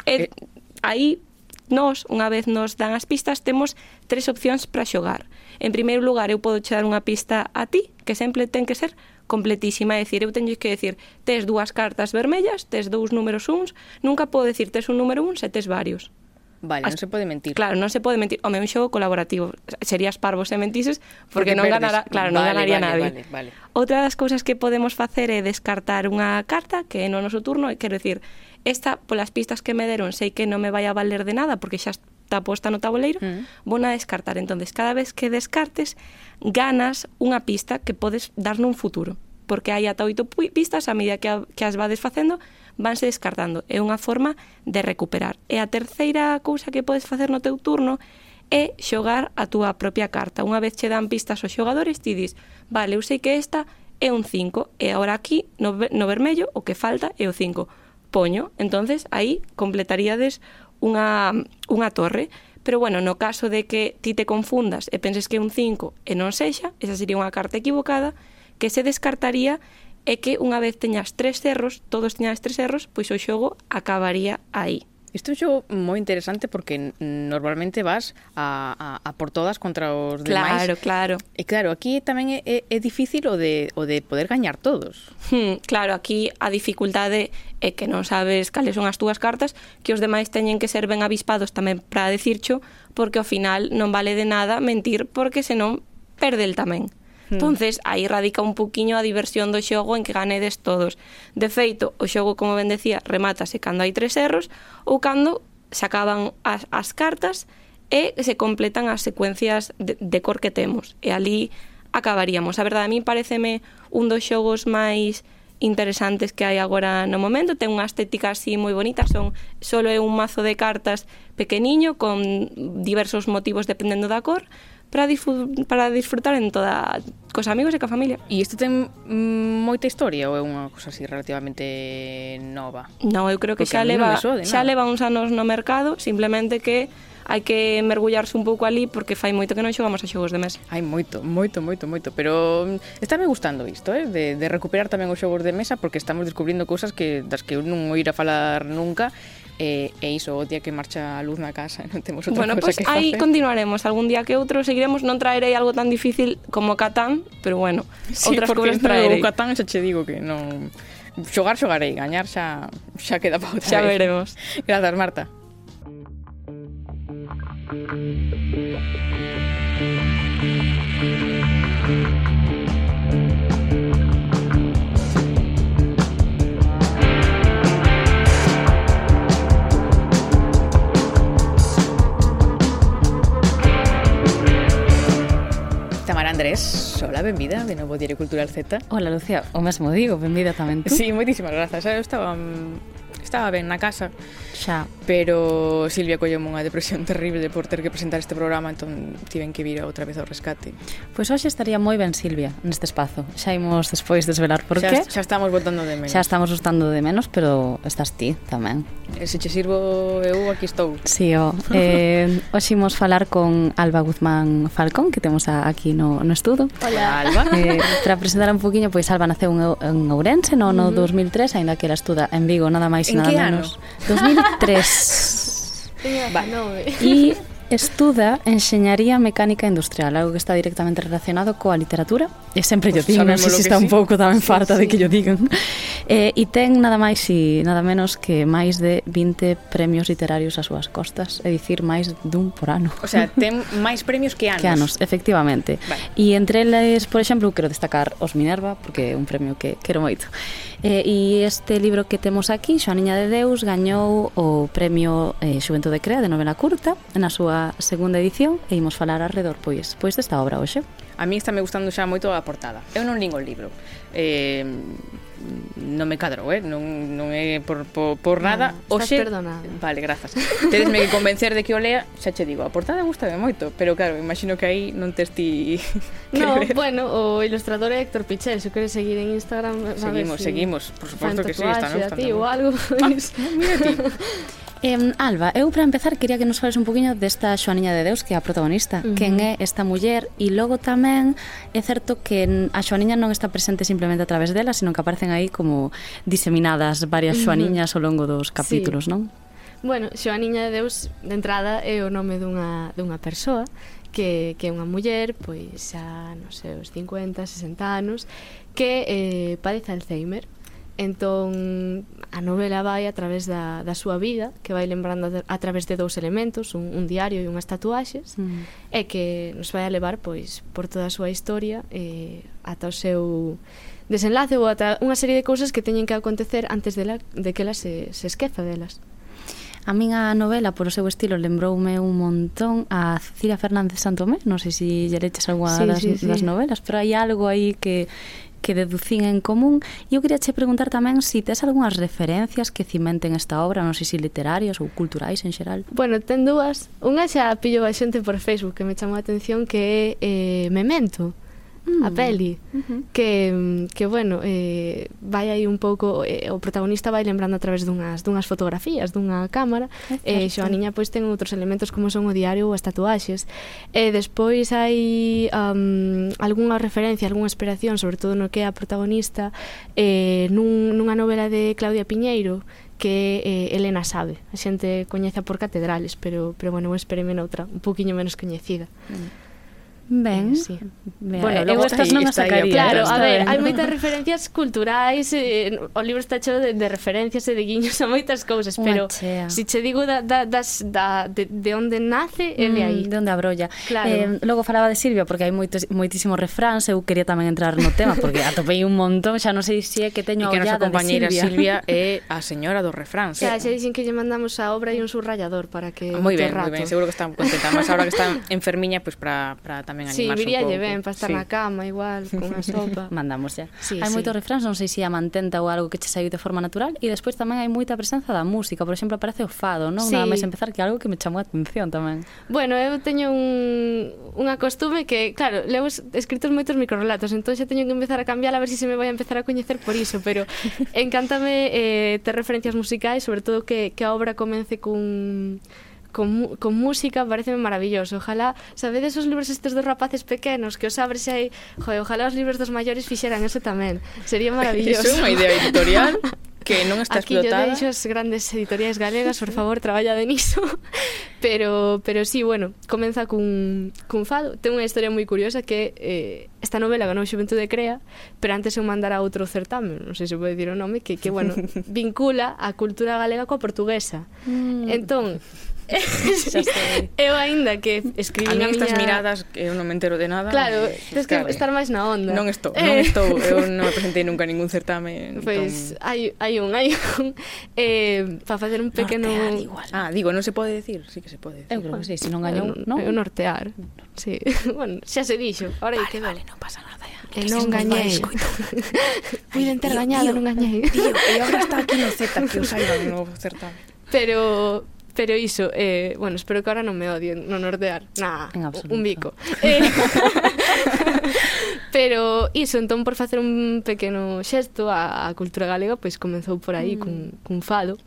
E, eh, aí Nós, unha vez nos dan as pistas, temos tres opcións para xogar. En primeiro lugar, eu podo che dar unha pista a ti, que sempre ten que ser completísima, é dicir, eu teño que decir, tes dúas cartas vermellas, tes dous números uns, nunca podo decir tes un número un se tes varios. Vale, As... non se pode mentir. Claro, non se pode mentir. Home, un xogo colaborativo. Serías parvo se mentises porque, porque non perdes. ganara, claro, vale, non ganaría vale, nadie. Vale, vale. Outra das cousas que podemos facer é descartar unha carta que é no noso turno, e quero decir, esta, polas pistas que me deron, sei que non me vai a valer de nada porque xa está posta no tabuleiro, mm. vou a descartar. entonces cada vez que descartes, ganas unha pista que podes dar nun futuro. Porque hai ata oito pistas, a medida que, a, que as vades facendo, vanse descartando. É unha forma de recuperar. E a terceira cousa que podes facer no teu turno é xogar a túa propia carta. Unha vez che dan pistas aos xogadores, ti dis, vale, eu sei que esta é un 5, e agora aquí, no, no vermello, o que falta é o 5 poño, entonces aí completaríades unha, unha torre. Pero bueno, no caso de que ti te confundas e penses que é un 5 e non sexa, esa sería unha carta equivocada, que se descartaría é que unha vez teñas tres cerros, todos teñas tres cerros, pois o xogo acabaría aí. Isto é un xogo moi interesante porque normalmente vas a, a, a por todas contra os demais. Claro, claro. E claro, aquí tamén é, é difícil o de, o de poder gañar todos. Hmm, claro, aquí a dificultade é que non sabes cales son as túas cartas, que os demais teñen que ser ben avispados tamén para decircho, porque ao final non vale de nada mentir porque senón perde el tamén. Entonces, aí radica un poquinho a diversión do xogo en que ganedes todos. De feito, o xogo, como ben decía, remátase cando hai tres erros ou cando se acaban as, as cartas e se completan as secuencias de, de cor que temos. E ali acabaríamos. A verdade, a mí pareceme un dos xogos máis interesantes que hai agora no momento. Ten unha estética así moi bonita, son solo é un mazo de cartas pequeniño con diversos motivos dependendo da cor, para, para disfrutar en toda cos amigos e coa familia. E isto ten mm, moita historia ou é unha cousa así relativamente nova? Non, eu creo que Porque xa leva, xa leva uns anos no mercado, simplemente que hai que mergullarse un pouco ali porque fai moito que non xogamos a xogos de mesa. Hai moito, moito, moito, moito, pero mm, estáme gustando isto, eh, de, de recuperar tamén os xogos de mesa porque estamos descubrindo cousas que das que eu non oira falar nunca e, e iso o día que marcha a luz na casa non temos outra bueno, cosa pues, que facer. aí continuaremos algún día que outro seguiremos non traerei algo tan difícil como Catán pero bueno sí, outras cobras traerei o Catán xa che digo que non xogar xogarei gañar xa xa queda pa outra xa vez. veremos grazas Marta Thank you. Andrés, hola, benvida de novo Diario Cultural Z. Hola, Lucía, o mesmo digo, benvida tamén tú. Sí, moitísimas grazas, eu estaba mm, estaba ben na casa. Xa. Pero Silvia colleu unha depresión terrible por ter que presentar este programa, entón tiven que vir outra vez ao rescate. Pois hoxe estaría moi ben Silvia neste espazo. Xa imos despois desvelar por xa, qué. Xa estamos botando de menos. Xa estamos gustando de menos, pero estás ti tamén. E se che sirvo eu, aquí estou. Sí, o. Eh, hoxe imos falar con Alba Guzmán Falcón, que temos aquí no, no estudo. Hola, Alba. Eh, para presentar un poquinho, pois Alba naceu en, en Ourense no, no 2003, aínda que era estuda en Vigo, nada máis en nada que menos. Ano? 2003. e estuda Enxeñaría Mecánica Industrial, algo que está directamente relacionado coa literatura, e sempre pues yo digo, non sei se está sí. un pouco tamén farta sí. de que yo digan, eh, e ten nada máis e nada menos que máis de 20 premios literarios ás súas costas, é dicir, máis dun por ano. O sea, ten máis premios que anos. Que anos, efectivamente. Vale. E entre eles, por exemplo, quero destacar os Minerva, porque é un premio que quero moito. Eh, e este libro que temos aquí, Xoaniña de Deus, gañou o premio eh, Xuventude Crea de novela curta na súa segunda edición e imos falar alrededor pois, pois desta obra hoxe. A mí está me gustando xa moito a portada. Eu non lingo o libro. Eh, non me cadrou, eh? non, non é por, por, por nada. No, Oxe. Vale, grazas. Tedesme que convencer de que o lea, xa che digo, a portada gustame moito, pero claro, imagino que aí non tes ti No, ver. bueno, o ilustrador é Héctor Pichel, se queres seguir en Instagram, seguimos, a ver si... seguimos, por suposto que sí, está no Instagram. Ti, ou algo. Ah, mira ti. Eh, Alba, eu para empezar quería que nos fales un poquinho desta Xoaniña de Deus que é a protagonista, uh -huh. quen é esta muller e logo tamén é certo que a Xoaniña non está presente simplemente a través dela, sino que aparecen aí como diseminadas varias Xoaniñas uh -huh. ao longo dos capítulos, sí. non? Bueno, Xoaniña de Deus de entrada é o nome dunha, dunha persoa que, que é unha muller, pois xa, non sei, os 50, 60 anos, que eh, padece Alzheimer. Entón, a novela vai a través da, da súa vida, que vai lembrando a través de dous elementos, un, un diario e unhas tatuaxes, mm. e que nos vai a levar pois por toda a súa historia e ata o seu desenlace ou ata unha serie de cousas que teñen que acontecer antes de, la, de que ela se, se esqueza delas. A min a novela, por o seu estilo, lembroume un montón a Cecilia Fernández Santomé, non sei se lle leches algo sí, das, sí, sí. das novelas, pero hai algo aí que que deducín en común. E eu queria che preguntar tamén se si tes algunhas referencias que cimenten esta obra, non sei se literarias ou culturais en xeral. Bueno, ten dúas. Unha xa pillo a xente por Facebook que me chamou a atención que é eh, Memento mm. a peli uh -huh. que, que bueno eh, vai aí un pouco eh, o protagonista vai lembrando a través dunhas, dunhas fotografías dunha cámara e eh, Xoaniña pois ten outros elementos como son o diario ou as tatuaxes e eh, despois hai um, algunha referencia algunha inspiración sobre todo no que é a protagonista eh, nun, nunha novela de Claudia Piñeiro que eh, Elena sabe a xente coñece por catedrales pero, pero bueno, eu esperei noutra un poquinho menos coñecida mm. Ben, eh, sí. Mira, bueno, eu estas non as sacaría. Claro, a ver, hai moitas referencias culturais, eh, o libro está cheo de, de referencias e de guiños a moitas cousas, pero se si che digo da, da, das, da, de, de onde nace, é de mm, aí. Mm, de onde abrolla. Claro. Eh, logo falaba de Silvia, porque hai moitos, moitísimos refráns, eu quería tamén entrar no tema, porque atopei un montón, xa non sei se si é que teño a ollada de Silvia. Silvia é a señora dos refráns. Xa, xa dicen que lle mandamos a obra e un subrayador para que... Moi ben, moi ben, seguro que están contentas. Mas agora que están enfermiña, pois pues, para, para tamén animarse sí, un pouco. Viríalle ben para estar sí. na cama igual, con a sopa. Mandamos xa. Sí, hai sí. moitos refráns, non sei se a mantenta ou algo que che saiu de forma natural e despois tamén hai moita presenza da música, por exemplo, aparece o fado, non? Sí. Nada máis empezar que algo que me chamou a atención tamén. Bueno, eu teño un, unha costume que, claro, levo escritos moitos microrelatos, entón xa teño que empezar a cambiar a ver se si se me vai a empezar a coñecer por iso, pero encántame eh, ter referencias musicais, sobre todo que, que a obra comece cun con, con música, pareceme maravilloso. Ojalá, sabedes os libros estes dos rapaces pequenos que os abres hai... joe, ojalá os libros dos maiores fixeran eso tamén. Sería maravilloso. Iso é unha idea editorial que non está Aquí explotada. Aquí yo deixo as grandes editoriais galegas, por favor, traballa de niso. Pero, pero sí, bueno, comeza cun, cun fado. Ten unha historia moi curiosa que eh, esta novela ganou Xuventude Crea, pero antes eu mandara outro certame, non sei se pode dicir o nome, que, que bueno, vincula a cultura galega coa portuguesa. Mm. Entón, eu aínda que escribí a mí estas miña... miradas que eu non me entero de nada. Claro, tens que estar máis na onda. Non estou, eh. non estou, eu non me presentei nunca a ningún certame. Pois pues, entón... hai hai un, hai un eh para facer un ah, pequeno nortear igual. Ah, digo, non se pode decir, sí que se pode. Decir. Eu creo que sí, se non gañou, non? Eu nortear. Sí. bueno, xa se dixo, agora vale, que Vale, non pasa nada. Ya. Que, que non gañei. Puiden ter gañado, non gañei. Tío, e agora está aquí no Z, que o saiban no certame. Pero Pero iso, eh, bueno, espero que ahora non me odien, non ordear, nada, un bico. Eh, pero iso, entón, por facer un pequeno xesto á, á cultura galega, pois comezou por aí mm. cun, cun fado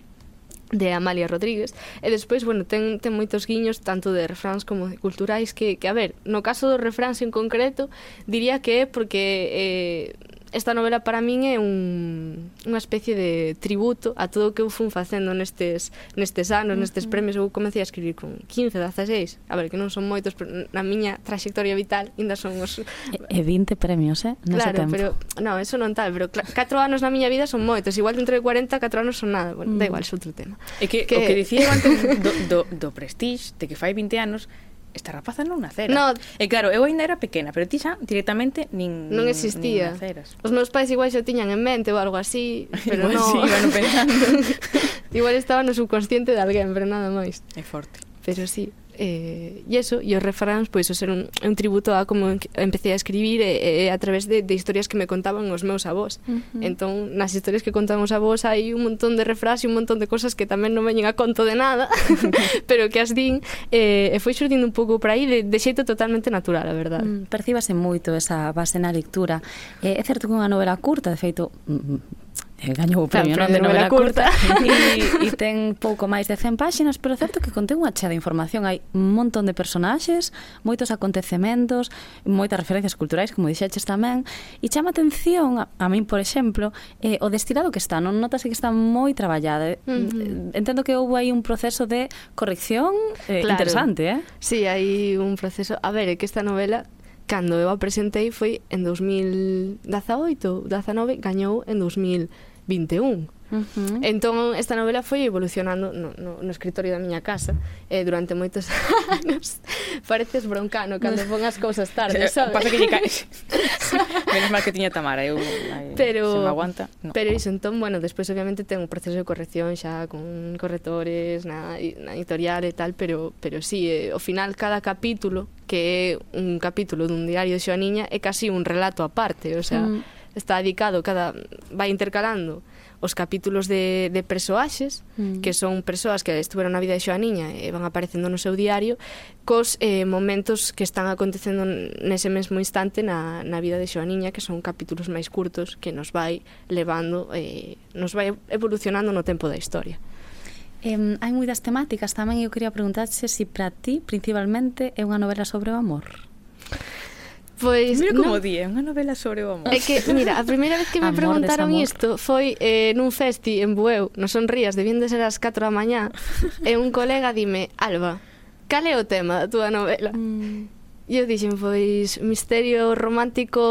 de Amalia Rodríguez e despois, bueno, ten, ten moitos guiños tanto de refráns como de culturais que, que a ver, no caso dos refráns en concreto diría que é porque eh, esta novela para min é un, unha especie de tributo a todo o que eu fun facendo nestes, nestes anos, nestes premios. Eu comecei a escribir con 15, 16. A ver, que non son moitos, pero na miña trayectoria vital ainda son os... E, e 20 premios, eh? Nese claro, tempo. pero... No, eso non tal, pero 4 anos na miña vida son moitos. Igual dentro de 40, 4 anos son nada. Bueno, mm. da igual, é outro tema. É que, que... o que dicía antes do, do, do prestige, de que fai 20 anos, esta rapaza non nacera. No. E claro, eu ainda era pequena, pero ti xa directamente nin non existía. Nin naceras. Os meus pais igual xa tiñan en mente ou algo así, pero igual non. Sí, iban pensando. igual estaba no subconsciente de alguén, pero nada máis. É forte. Pero sí eh, e eso, e os refráns, pois, ser un, un tributo a como empecé a escribir e, e a través de, de historias que me contaban os meus avós. Uh -huh. Entón, nas historias que contaban os avós hai un montón de refrás e un montón de cosas que tamén non veñen a conto de nada, pero que as din, eh, e foi xurdindo un pouco por aí de, de xeito totalmente natural, a verdade. Mm, percíbase moito esa base na lectura. Eh, é certo que unha novela curta, de feito, mm, mm Eh, gañou o premio, claro, non, de novela, novela curta, curta. e, e ten pouco máis de 100 páxinas pero certo que contén unha chea de información hai un montón de personaxes moitos acontecementos, moitas referencias culturais como dixeches tamén e chama atención, a, a min por exemplo eh, o destilado que está, non notas que está moi traballada eh, uh -huh. entendo que houve aí un proceso de corrección eh, claro. interesante, eh? Si, sí, hai un proceso a ver, é que esta novela cando eu a presentei foi en 2018, 19, gañou en 2021. Uh -huh. Entón, esta novela foi evolucionando no, no, no escritorio da miña casa eh, durante moitos anos. Pareces broncano cando pon as cousas tarde, sabes? Pasa que lle cae... Menos mal que tiña Tamara, eu... Ai, pero, se me aguanta... No. Pero iso, entón, bueno, despois obviamente ten un proceso de corrección xa con correctores na, na editorial e tal, pero, pero sí, eh, ao final cada capítulo que é un capítulo dun diario de Xoaniña é casi un relato aparte, o sea, mm. está dedicado cada vai intercalando os capítulos de, de persoaxes, mm. que son persoas que estuveron na vida de Xoaniña e van aparecendo no seu diario, cos eh, momentos que están acontecendo nese mesmo instante na, na vida de Xoaniña, que son capítulos máis curtos que nos vai levando, eh, nos vai evolucionando no tempo da historia. Eh, hai moitas temáticas tamén eu quería preguntarse se si para ti principalmente é unha novela sobre o amor. Pois Mira como di, ¿eh? é unha novela sobre o amor. É que, mira, a primeira vez que me amor, preguntaron desamor. isto foi eh, nun festi en Bueu, non son rías, debían de ser as 4 da mañá, e eh, un colega dime, Alba, cal é o tema da túa novela? Mm. E eu dixen, pois, misterio romántico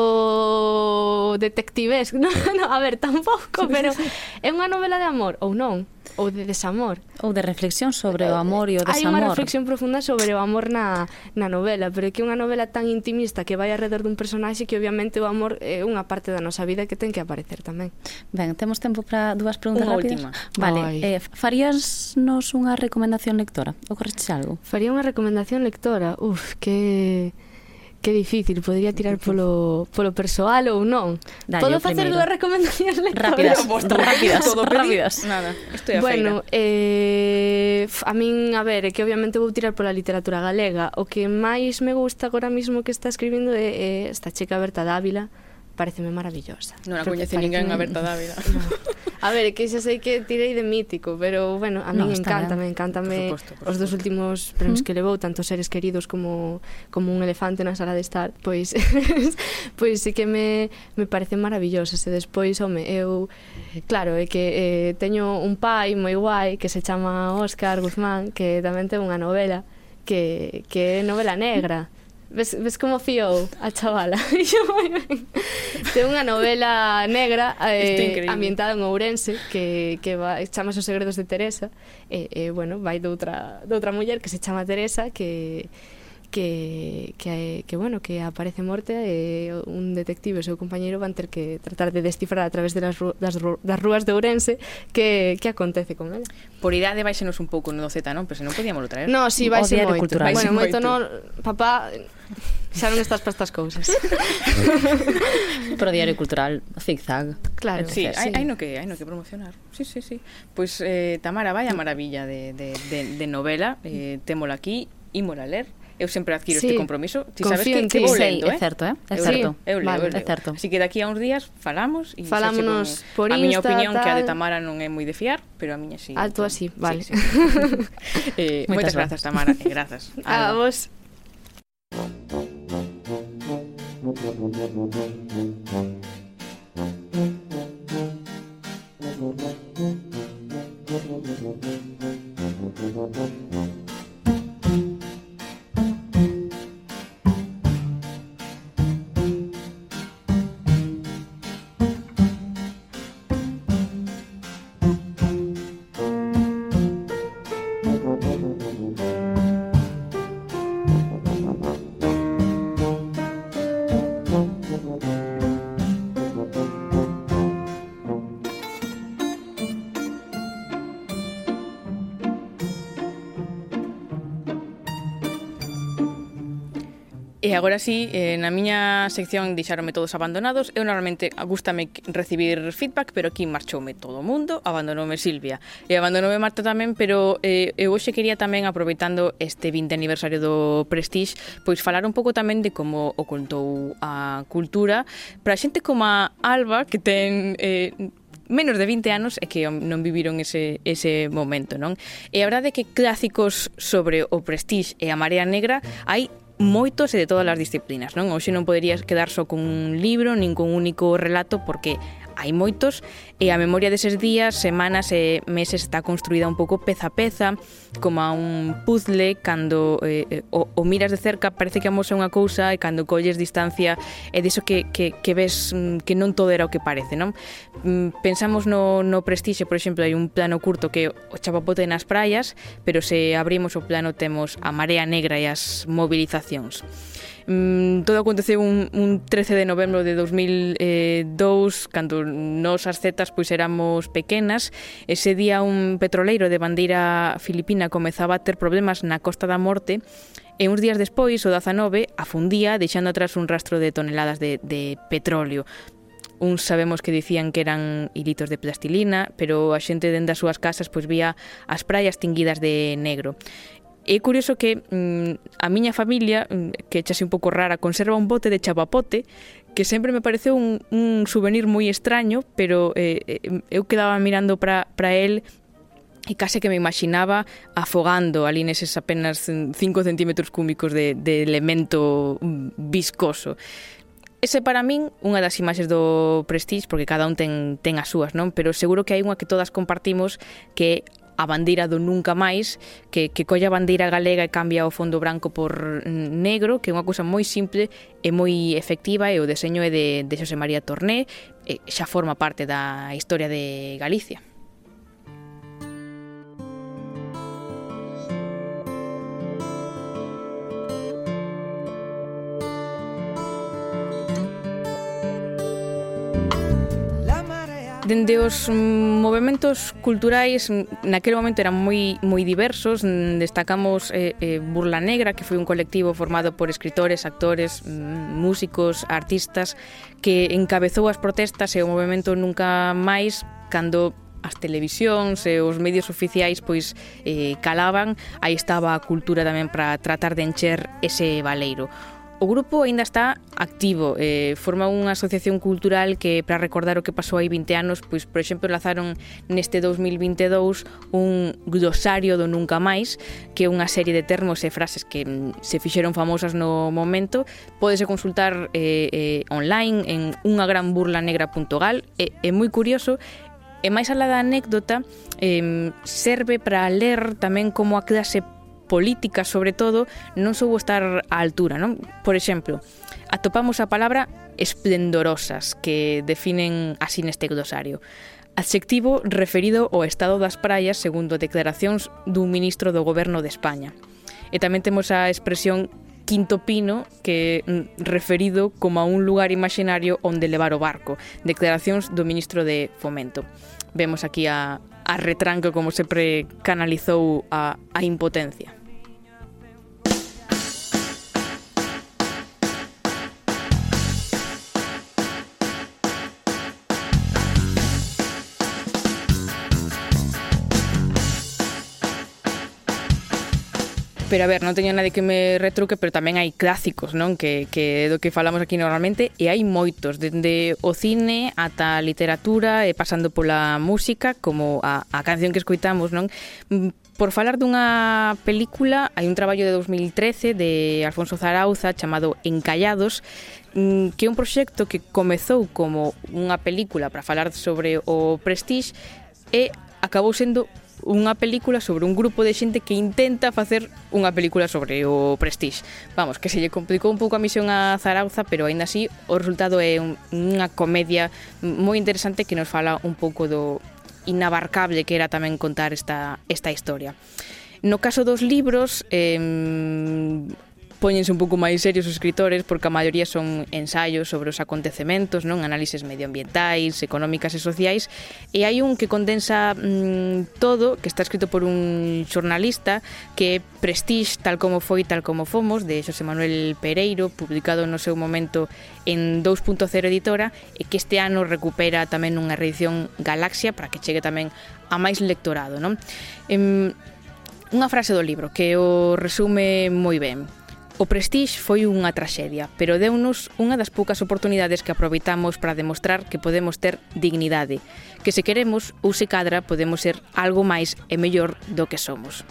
detectivesco. No, no, a ver, tampouco, pero é unha novela de amor, ou non? ou de desamor. Ou de reflexión sobre o amor e o desamor. Hai unha reflexión profunda sobre o amor na, na novela, pero é que é unha novela tan intimista que vai alrededor dun personaxe que obviamente o amor é unha parte da nosa vida que ten que aparecer tamén. Ben, temos tempo para dúas preguntas unha rápidas? Última. Vale, Ai. eh, faríasnos unha recomendación lectora? Ou correxe algo? Faría unha recomendación lectora? Uf, que Que difícil, podría tirar polo, polo persoal ou non. Dale, Podo facer dúas recomendacións lectoras? Rápidas, rápidas, todo rápidas. Nada, estoy a bueno, feira. eh, a min, a ver, é que obviamente vou tirar pola literatura galega. O que máis me gusta agora mismo que está escribindo é, é esta checa Berta Dávila, pareceme maravillosa. Non a coñece ninguén a Berta Dávila. No. A ver, que xa sei que tirei de mítico, pero bueno, a mí no, encanta, me por me por os dos últimos premios ¿Mm? que levou, tanto seres queridos como como un elefante na sala de estar, pois pois sí que me me parece maravillosa, e despois, home, eu eh, claro, é que eh, teño un pai moi guai que se chama Óscar Guzmán, que tamén ten unha novela que que é novela negra ves, ves como fiou a chavala Ten unha novela negra eh, ambientada en Ourense que, que va, chama os segredos de Teresa e, eh, eh, bueno, vai doutra, doutra muller que se chama Teresa que que, que, que bueno, que aparece morte e eh, un detective e seu compañeiro van ter que tratar de descifrar a través de las, das, das rúas de Ourense que, que acontece con ela. Por idade baixenos un pouco no Z, non? Pero se non podíamos traer. No, si, sí, baixe moito. Cultural. Bueno, moito, moito. non, papá Xa non estás para estas cousas. Pro Diario Cultural Zigzag. Claro, sí, hai, sí. hai no que hai no que promocionar. Sí, sí, sí. Pois pues, eh, Tamara, vai a mm. maravilla de, de, de, de novela, eh, témola aquí, ímola ler eu sempre adquiro sí. este compromiso. Ti sabes que, que vou lendo, eh? É certo, eh? É certo. Eu, eu leo, vale, eu leo. É certo. Así que daqui a uns días falamos e falámonos por Insta, A miña opinión tal. que a de Tamara non é moi de fiar, pero a miña si. Sí, Alto entón, así, vale. Sí, sí. eh, moitas, moitas grazas, Tamara, e eh, grazas. A, a vos. Thank you. agora sí, eh, na miña sección deixaronme todos abandonados. Eu normalmente gustame recibir feedback, pero aquí marchoume todo o mundo, abandonoume Silvia. E abandonoume Marta tamén, pero eh, eu hoxe quería tamén, aproveitando este 20 aniversario do Prestige, pois falar un pouco tamén de como o contou a cultura para xente como a Alba, que ten... Eh, menos de 20 anos e que non viviron ese, ese momento, non? E a verdade é que clásicos sobre o Prestige e a Marea Negra hai moitos e de todas as disciplinas, non? Hoxe non poderías quedar só con un libro nin con un único relato porque hai moitos e a memoria deses días, semanas e meses está construída un pouco peza a peza, como a un puzzle, cando eh, o, o miras de cerca parece que amosa unha cousa e cando colles distancia é diso que, que, que ves mm, que non todo era o que parece, non? Mm, pensamos no, no prestixe, por exemplo, hai un plano curto que o chapapote nas praias, pero se abrimos o plano temos a marea negra e as movilizacións mm, todo aconteceu un, un 13 de novembro de 2002 eh, cando nos as zetas pois éramos pequenas ese día un petroleiro de bandeira filipina comezaba a ter problemas na Costa da Morte e uns días despois, o 19, afundía deixando atrás un rastro de toneladas de, de petróleo. Uns sabemos que dicían que eran hilitos de plastilina, pero a xente dende as súas casas pois vía as praias tinguidas de negro. É curioso que mm, a miña familia, mm, que chase un pouco rara, conserva un bote de chapapote que sempre me pareceu un, un souvenir moi extraño, pero eh, eh, eu quedaba mirando para el e case que me imaginaba afogando ali neses apenas 5 centímetros cúbicos de, de elemento mm, viscoso. Ese para min unha das imaxes do Prestige, porque cada un ten, ten as súas, non? Pero seguro que hai unha que todas compartimos que é a bandeira do nunca máis, que, que colla a bandeira galega e cambia o fondo branco por negro, que é unha cousa moi simple e moi efectiva e o deseño é de, de Xosé María Torné, e xa forma parte da historia de Galicia. Dende os movimentos culturais naquele momento eran moi moi diversos, destacamos eh, eh, Burla Negra, que foi un colectivo formado por escritores, actores, mm, músicos, artistas que encabezou as protestas e o movimento nunca máis cando as televisións e os medios oficiais pois eh, calaban, aí estaba a cultura tamén para tratar de encher ese baleiro. O grupo aínda está activo, eh, forma unha asociación cultural que para recordar o que pasou hai 20 anos, pois por exemplo lanzaron neste 2022 un glosario do Nunca Máis, que é unha serie de termos e frases que mm, se fixeron famosas no momento, pódese consultar eh, eh, online en unagranburlanegra.gal, é, é moi curioso E máis alá da anécdota, eh, serve para ler tamén como a clase política, sobre todo, non soubo estar á altura, non? Por exemplo, atopamos a palabra esplendorosas que definen así neste glosario. Adxectivo referido ao estado das praias segundo declaracións dun ministro do goberno de España. E tamén temos a expresión Quinto Pino, que mm, referido como a un lugar imaginario onde levar o barco. Declaracións do ministro de Fomento. Vemos aquí a, a retranca como sempre canalizou a, a impotencia. Pero a ver, non teño nada que me retruque, pero tamén hai clásicos, non? Que, que do que falamos aquí normalmente, e hai moitos, dende o cine ata a literatura, e pasando pola música, como a, a canción que escoitamos, non? Por falar dunha película, hai un traballo de 2013 de Alfonso Zarauza chamado Encallados, mm, que é un proxecto que comezou como unha película para falar sobre o Prestige e acabou sendo unha película sobre un grupo de xente que intenta facer unha película sobre o Prestige. Vamos, que se lle complicou un pouco a misión a Zarauza, pero aínda así o resultado é un, unha comedia moi interesante que nos fala un pouco do inabarcable que era tamén contar esta, esta historia. No caso dos libros, eh, póñense un pouco máis serios os escritores porque a maioría son ensaios sobre os acontecementos, non análises medioambientais, económicas e sociais, e hai un que condensa mmm, todo, que está escrito por un xornalista que é Prestige, tal como foi, tal como fomos, de Xosé Manuel Pereiro, publicado no seu momento en 2.0 editora, e que este ano recupera tamén unha reedición Galaxia para que chegue tamén a máis lectorado, non? Em, unha frase do libro que o resume moi ben. O Prestige foi unha traxedia, pero deunos unha das poucas oportunidades que aproveitamos para demostrar que podemos ter dignidade, que se queremos ou se cadra podemos ser algo máis e mellor do que somos.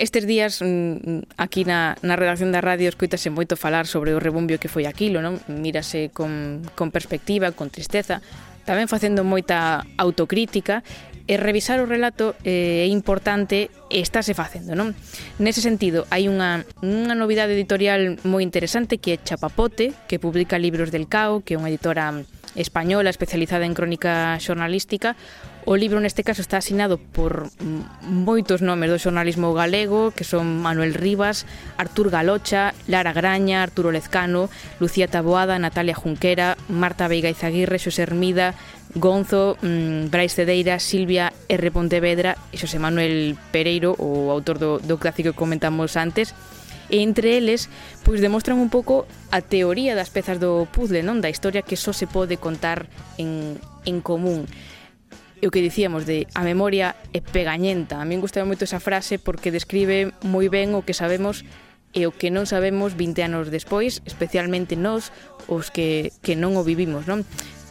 Estes días mm, mm, aquí na, na redacción da radio escoitase moito falar sobre o rebumbio que foi aquilo, non? Mírase con, con perspectiva, con tristeza, tamén facendo moita autocrítica E revisar o relato eh, é importante e estáse facendo, non? Nese sentido, hai unha, unha novidade editorial moi interesante que é Chapapote, que publica libros del CAO, que é unha editora española especializada en crónica xornalística. O libro neste caso está asinado por moitos nomes do xornalismo galego, que son Manuel Rivas, Artur Galocha, Lara Graña, Arturo Lezcano, Lucía Taboada, Natalia Junquera, Marta Veiga Izaguirre, Xosé Hermida, Gonzo, mmm, Brais Cedeira, Silvia R. Pontevedra e Xosé Manuel Pereiro, o autor do, do clásico que comentamos antes, e entre eles pois demostran un pouco a teoría das pezas do puzzle, non da historia que só se pode contar en, en común e o que dicíamos de a memoria é pegañenta. A min gustaba moito esa frase porque describe moi ben o que sabemos e o que non sabemos 20 anos despois, especialmente nós, os que, que non o vivimos, non?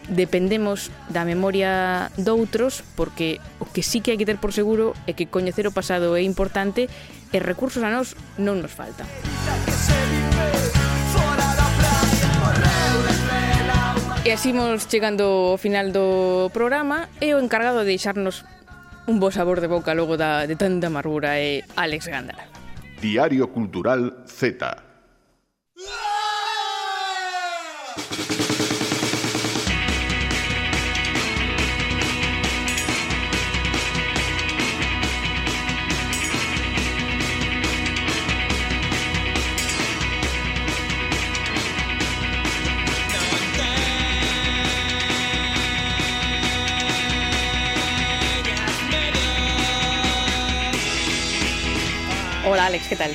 dependemos da memoria doutros porque o que sí que hai que ter por seguro é que coñecer o pasado é importante e recursos a nós non nos faltan. E así mos chegando ao final do programa e o encargado de deixarnos un bo sabor de boca logo da, de tanta amargura é Alex Gándara. Diario Cultural Z. Alex, que tal?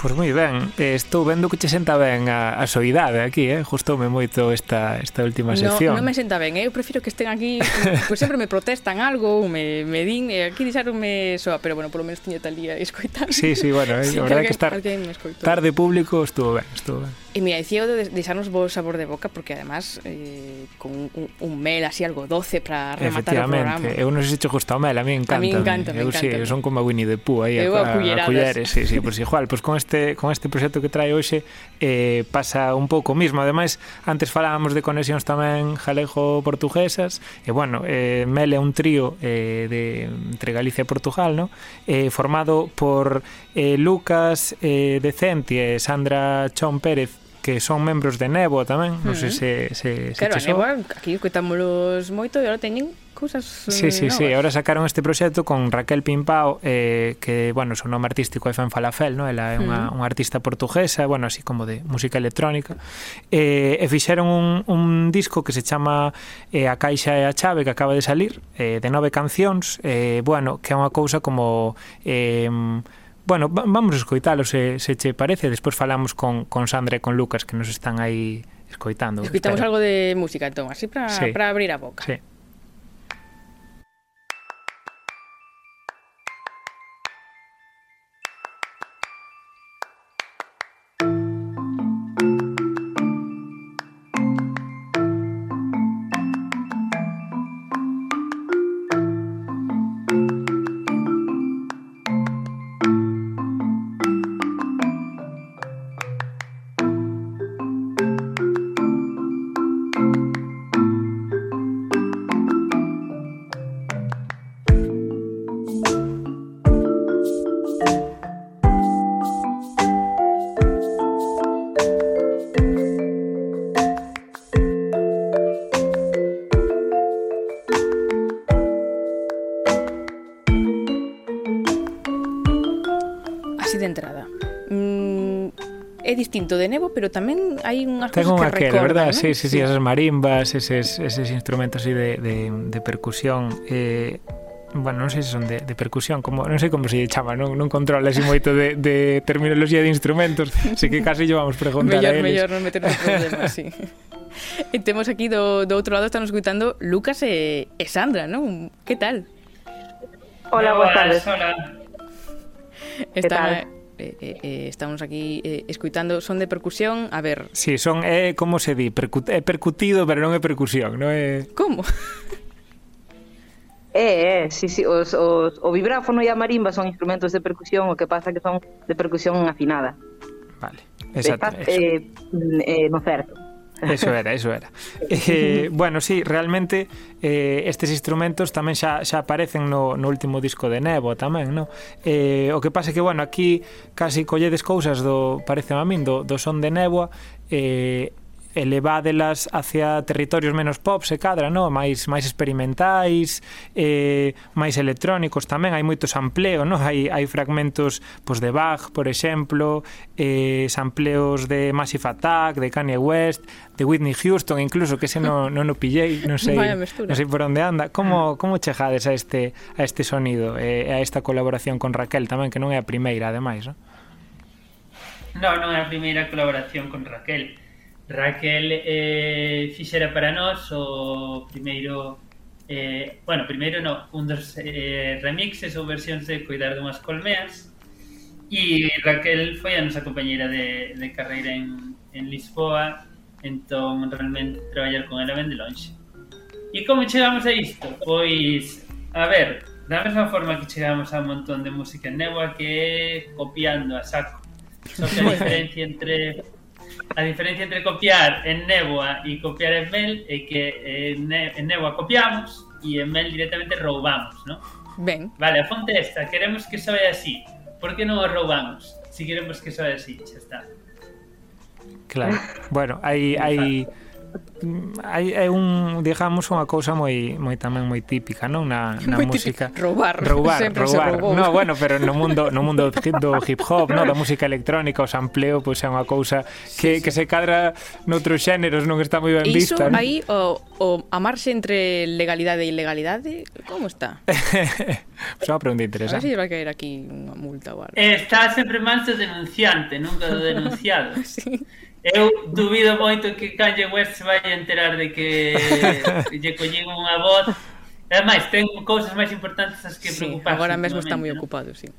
Pois moi ben, eh, estou vendo que che senta ben a, a soidade aquí, eh? justoume moito esta, esta última sección. No, non me senta ben, eh? eu prefiro que estén aquí, pois sempre me protestan algo, ou me, me din, e aquí dixaronme soa, pero bueno, polo menos tiña tal día escoitar. Sí, sí, bueno, eh? sí, a verdade que, que estar tarde público estuvo ben, estuvo ben. E mira, decía o de deixarnos bo sabor de boca porque además eh, con un, un mel así algo doce para rematar o programa. Efectivamente, Eu non sei se te gusta o mel, a mí encanta. A mí encanta, eh, eu, encanta. Sí, eu son como a Winnie the Pooh aí eu a, a, a culleres, sí, sí, pois pues igual, pois pues con este con este proxecto que trae hoxe eh, pasa un pouco o mismo. Ademais, antes falábamos de conexións tamén galego-portuguesas e bueno, eh, mel é un trío eh, de entre Galicia e Portugal, no? Eh, formado por eh, Lucas eh, Decenti e Sandra Chon Pérez que son membros de Nebo tamén, non sei se, se, se Claro, a Nebo aquí coitámolos moito e agora teñen cousas eh, Sí, sí, novas. sí, ahora sacaron este proxecto con Raquel Pimpao eh, que, bueno, o seu nome artístico é Fan Falafel, no? ela é unha, unha artista portuguesa, bueno, así como de música electrónica eh, e fixeron un, un disco que se chama eh, A Caixa e a Chave que acaba de salir, eh, de nove cancións eh, bueno, que é unha cousa como eh, Bueno, vamos escoitalo se, se che parece, despois falamos con, con Sandra e con Lucas que nos están aí escoitando. Escoitamos espero. algo de música, entón, así para sí. abrir a boca. Sí. elemento de nebo, pero tamén hai unhas Ten cosas un que aquel, recordan, verdad? ¿no? Sí, sí, sí, esas marimbas, eses, eses instrumentos así de, de, de percusión eh, bueno, non sei se son de, de percusión, como non sei como se chama, non, non controla así moito de, de terminoloxía de instrumentos, así que casi llevamos preguntar mellor, a eles. Mellor, non meternos problemas, sí. E temos aquí do, do outro lado, están escutando Lucas e, e Sandra, non? Que tal? Hola, boas tardes. Hola. Están, Eh, eh, eh, estamos aquí eh, escuitando son de percusión, a ver. Sí, son é eh, como se di, percut, é percutido, pero non é percusión, non é Como? É, é, sí, sí, os, os, o vibráfono e a marimba son instrumentos de percusión, o que pasa que son de percusión afinada. Vale, exacto. Estás eh, mm, eh, no certo. Eso era, eso era. Eh, bueno, sí, realmente eh, estes instrumentos tamén xa, xa aparecen no, no último disco de Nebo tamén, no? Eh, o que pasa é que, bueno, aquí casi colledes cousas do, parece a min, do, do son de Neboa, eh, elevádelas hacia territorios menos pop, se cadra, no? máis máis experimentais, eh, máis electrónicos tamén, hai moito sampleo, no? hai, hai fragmentos pois, de Bach, por exemplo, eh, sampleos de Massive Attack, de Kanye West, de Whitney Houston, incluso, que se non no, no pillei, non sei, non sei por onde anda. Como, como chejades a este, a este sonido, eh, a esta colaboración con Raquel tamén, que non é a primeira, ademais, non? Non, non é a primeira colaboración con Raquel. Raquel eh, fixera para nós o primeiro eh, bueno, primeiro no, un dos eh, remixes ou versións de Cuidar dunhas colmeas e Raquel foi a nosa compañeira de, de carreira en, en Lisboa entón realmente traballar con ela ben de longe E como chegamos a isto? Pois, a ver, da mesma forma que chegamos a un montón de música en Neua que é copiando a saco. Só que a diferencia entre a diferencia entre copiar en Néboa e copiar en Mel é que en, ne en Néboa copiamos e en Mel directamente roubamos, ¿no? Ben, Vale, a fonte esta, queremos que soe así. Por que non o roubamos? Si queremos que soe así, xa está. Claro. Bueno, hai hai hai, é un, digamos, unha cousa moi moi tamén moi típica, non, na na moi música. Típica. Roubar, roubar, sempre roubar. No, bueno, pero no mundo no mundo do hip hop, no, da música electrónica, o sampleo, pois pues, é unha cousa que sí, sí. que se cadra noutros xéneros, non está moi ben Iso, vista. Iso aí o, o a marxe entre legalidade e ilegalidade, como está? Pois unha pregunta interesante. A ver se si vai caer aquí unha multa ou algo. Está sempre máis do denunciante, nunca do denunciado. sí. Eu dubido moito que Kanye West se vai enterar de que lle collín unha voz. Ademais, ten cousas máis importantes as que sí, preocuparse. agora mesmo está moi ocupado, sí.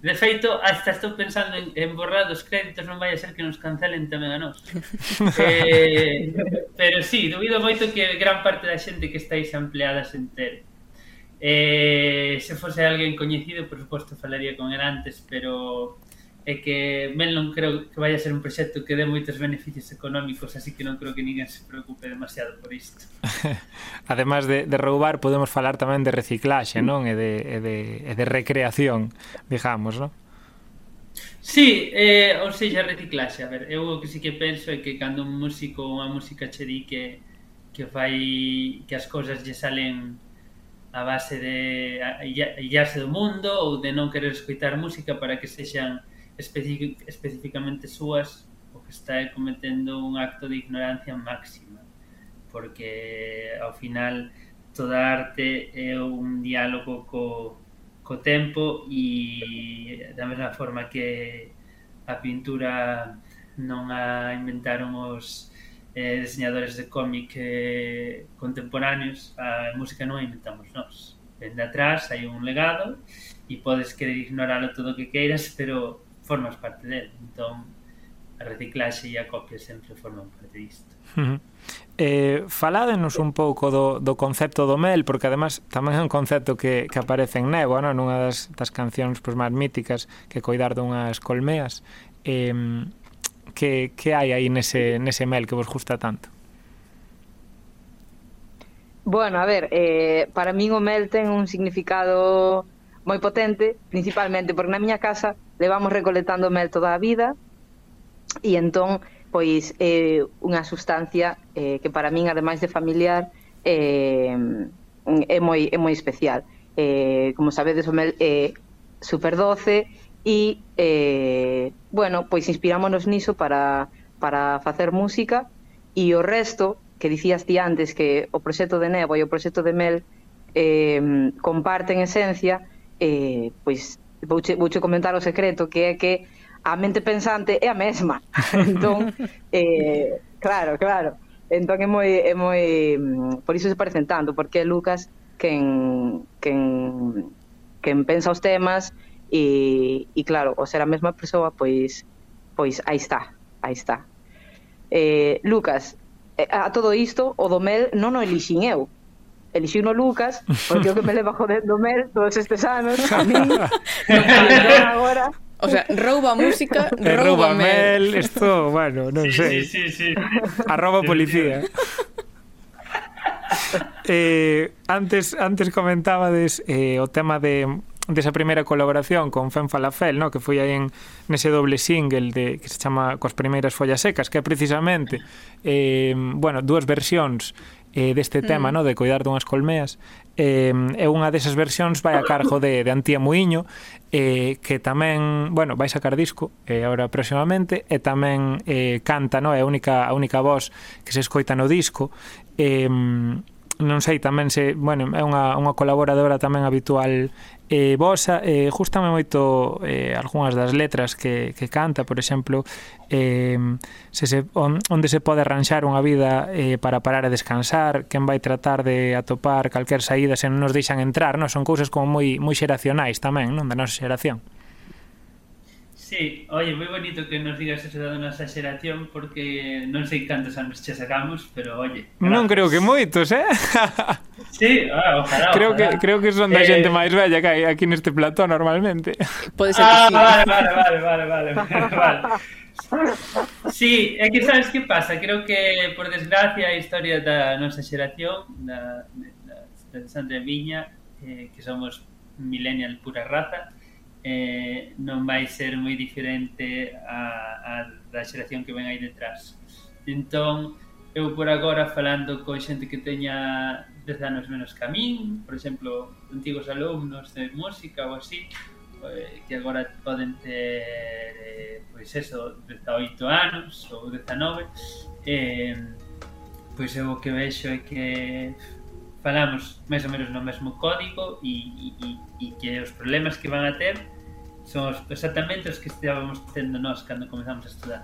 De feito, hasta estou pensando en, en borrar dos créditos, non vai a ser que nos cancelen tamén a nós. eh, pero sí, dubido moito que gran parte da xente que estáis empleada se entere. Eh, se fose alguén coñecido, por suposto, falaría con el antes, pero é que ben non creo que vaya a ser un proxecto que dé moitos beneficios económicos, así que non creo que ninguén se preocupe demasiado por isto. Ademais de, de roubar, podemos falar tamén de reciclaxe, non? E de, e de, e de recreación, digamos, non? Sí, eh, ou seja, reciclaxe. A ver, eu o que sí que penso é que cando un músico ou unha música che di que, que fai que as cousas lle salen a base de illarse do mundo ou de non querer escoitar música para que sexan especificamente súas o que está é cometendo un acto de ignorancia máxima porque ao final toda arte é un diálogo co, co tempo e da mesma forma que a pintura non a inventaron os eh, diseñadores de cómic eh, contemporáneos, a música non a inventamos nós. Dende atrás hai un legado e podes querer ignorarlo todo o que queiras, pero formas parte del. Entón, a reciclaxe e a copia sempre forman parte disto. Uh -huh. Eh, faládenos un pouco do, do concepto do mel, porque además tamén é un concepto que, que aparece en Nebo, non? nunha das, das cancións pois, máis míticas que coidar dunhas colmeas. Eh, que, que hai aí nese, nese mel que vos gusta tanto? Bueno, a ver, eh, para min o mel ten un significado moi potente, principalmente porque na miña casa levamos recolectando mel toda a vida e entón pois é eh, unha sustancia eh, que para min ademais de familiar eh, é moi é moi especial. Eh, como sabedes o mel é eh, superdoce e eh, bueno, pois inspirámonos niso para para facer música e o resto que dicías ti antes que o proxecto de Nebo e o proxecto de Mel eh, comparten esencia eh, pois vouche, vouche comentar o secreto, que é que a mente pensante é a mesma. entón, eh, claro, claro. Entón é moi, é moi... Por iso se parecen tanto, porque é Lucas quen, quen, quen pensa os temas e, e claro, o ser a mesma persoa, pois, pois aí está, aí está. Eh, Lucas, eh, a todo isto, o do Mel non o elixin eu, elixiu no Lucas, porque o que me leva jodendo Mel todos estes anos, a mí, no, agora... O sea, rouba música, eh, rouba, rouba mel. Isto, bueno, non sí, sei. Sí, sí, sí. Arroba policía. eh, antes antes comentabades eh, o tema de desa primeira colaboración con Fen Falafel, no? que foi aí en nese doble single de que se chama Cos primeiras follas secas, que é precisamente eh, bueno, dúas versións eh, deste hmm. tema, mm. no, de coidar dunhas colmeas, eh, é unha desas versións vai a cargo de, de Antía Muiño, eh, que tamén, bueno, vai sacar disco eh, agora próximamente, e tamén eh, canta, no, é a única, a única voz que se escoita no disco, eh, non sei tamén se, bueno, é unha, unha colaboradora tamén habitual eh, vos eh, gustame moito eh, algunhas das letras que, que canta, por exemplo eh, se se, on, onde se pode arranxar unha vida eh, para parar e descansar quen vai tratar de atopar calquer saída se non nos deixan entrar non? son cousas como moi, moi xeracionais tamén non da nosa xeración Sí, oye, moi bonito que nos digas eso da nosa xeración porque non sei cantos anos che sacamos, pero oye... Gracias. Non creo que moitos, eh? Sí, ah, ojalá, creo ojalá. que creo que son da eh... xente máis vella que hai aquí neste plató normalmente. Pode ser ah, que sí. vale, vale, vale, vale, vale. vale. Sí, é que sabes que pasa, creo que por desgracia a historia da nosa xeración, da, da, da Sandra Viña, eh, que somos millennial pura raza, eh, non vai ser moi diferente a, a da xeración que ven aí detrás. Entón, eu por agora falando con xente que teña 10 anos menos que a min, por exemplo, antigos alumnos de música ou así, eh, que agora poden ter eh, pois eso, 18 anos ou 19 eh, pois eu o que vexo é que falamos máis ou menos no mesmo código e, e, e que os problemas que van a ter son os, exactamente os que estábamos tendo nós cando comenzamos a estudar.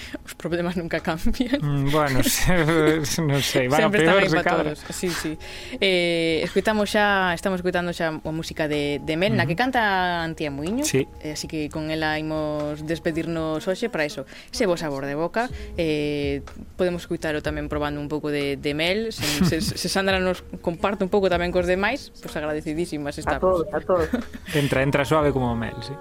os problemas nunca cambian. Mm, bueno, non sei, van Sempre a peor se cadra. Sí, sí. Eh, escuitamos xa, estamos escuitando xa a música de, de Mel, na que canta Antía Muiño. Sí. Eh, así que con ela imos despedirnos hoxe para iso. Se vos sabor de boca, eh, podemos escuitalo tamén probando un pouco de, de Mel. Se, se, se Sandra nos comparte un pouco tamén cos demais, pois pues agradecidísimas estamos. A todos, a todos. Entra, entra suave como Mel, sí.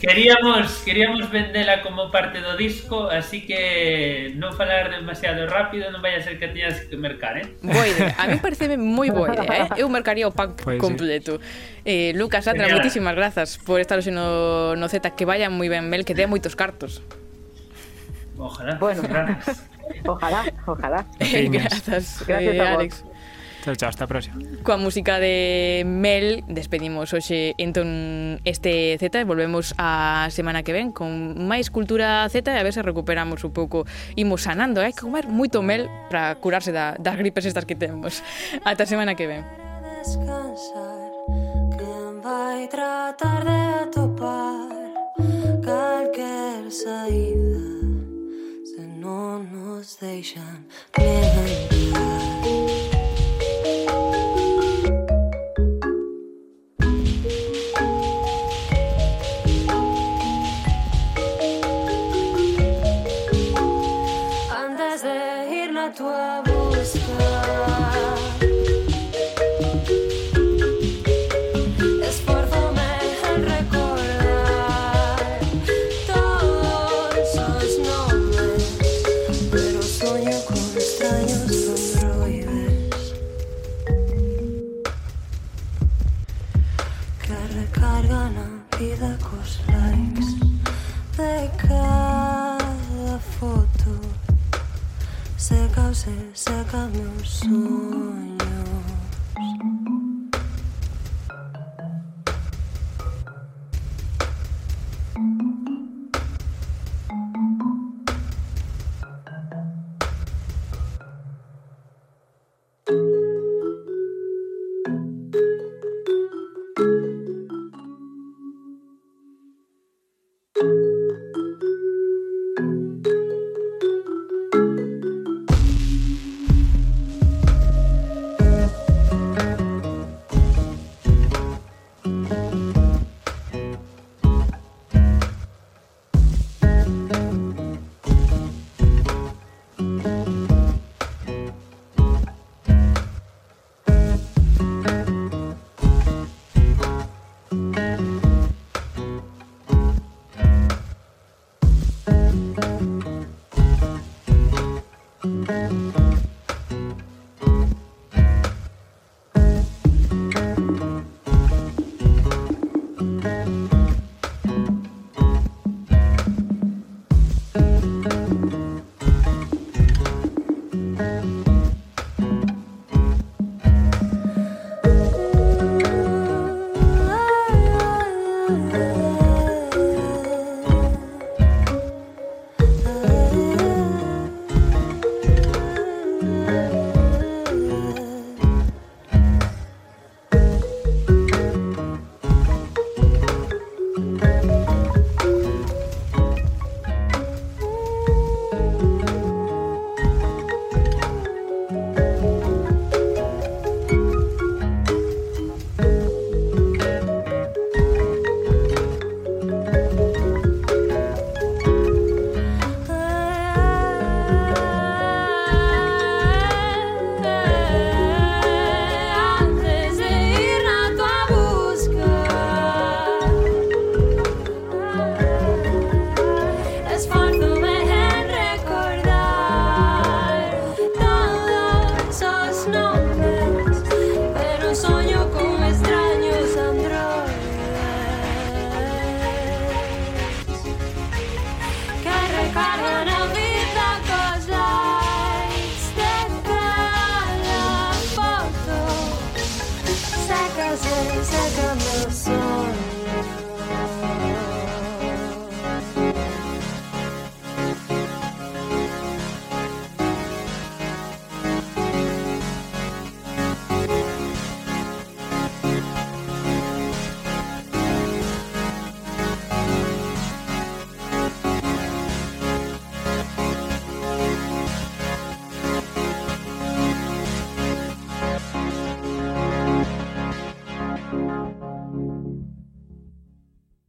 Queríamos, queríamos vendela como parte do disco, así así que non falar demasiado rápido non vai a ser que teñas que mercar, eh? Boa idea, a mí parece moi boa idea, eh? Eu mercaría o pack pues, completo. Sí. Eh, Lucas, Atra, moitísimas grazas por estar hoxe no, no Z, que vayan moi ben Mel, que dé moitos cartos. Ojalá. Bueno, ojalá, ojalá. ojalá. Eh, grazas, gracias eh, a vos. Alex. Chao, chao, hasta a próxima. Coa música de Mel despedimos hoxe entón este Z e volvemos a semana que ven con máis cultura Z e a ver se recuperamos un pouco imos sanando, hai que comer moito mel para curarse da, das gripes estas que temos. Ata a semana que ven. Descansar, quen vai tratar de atopar calquer saída se non nos deixan levantar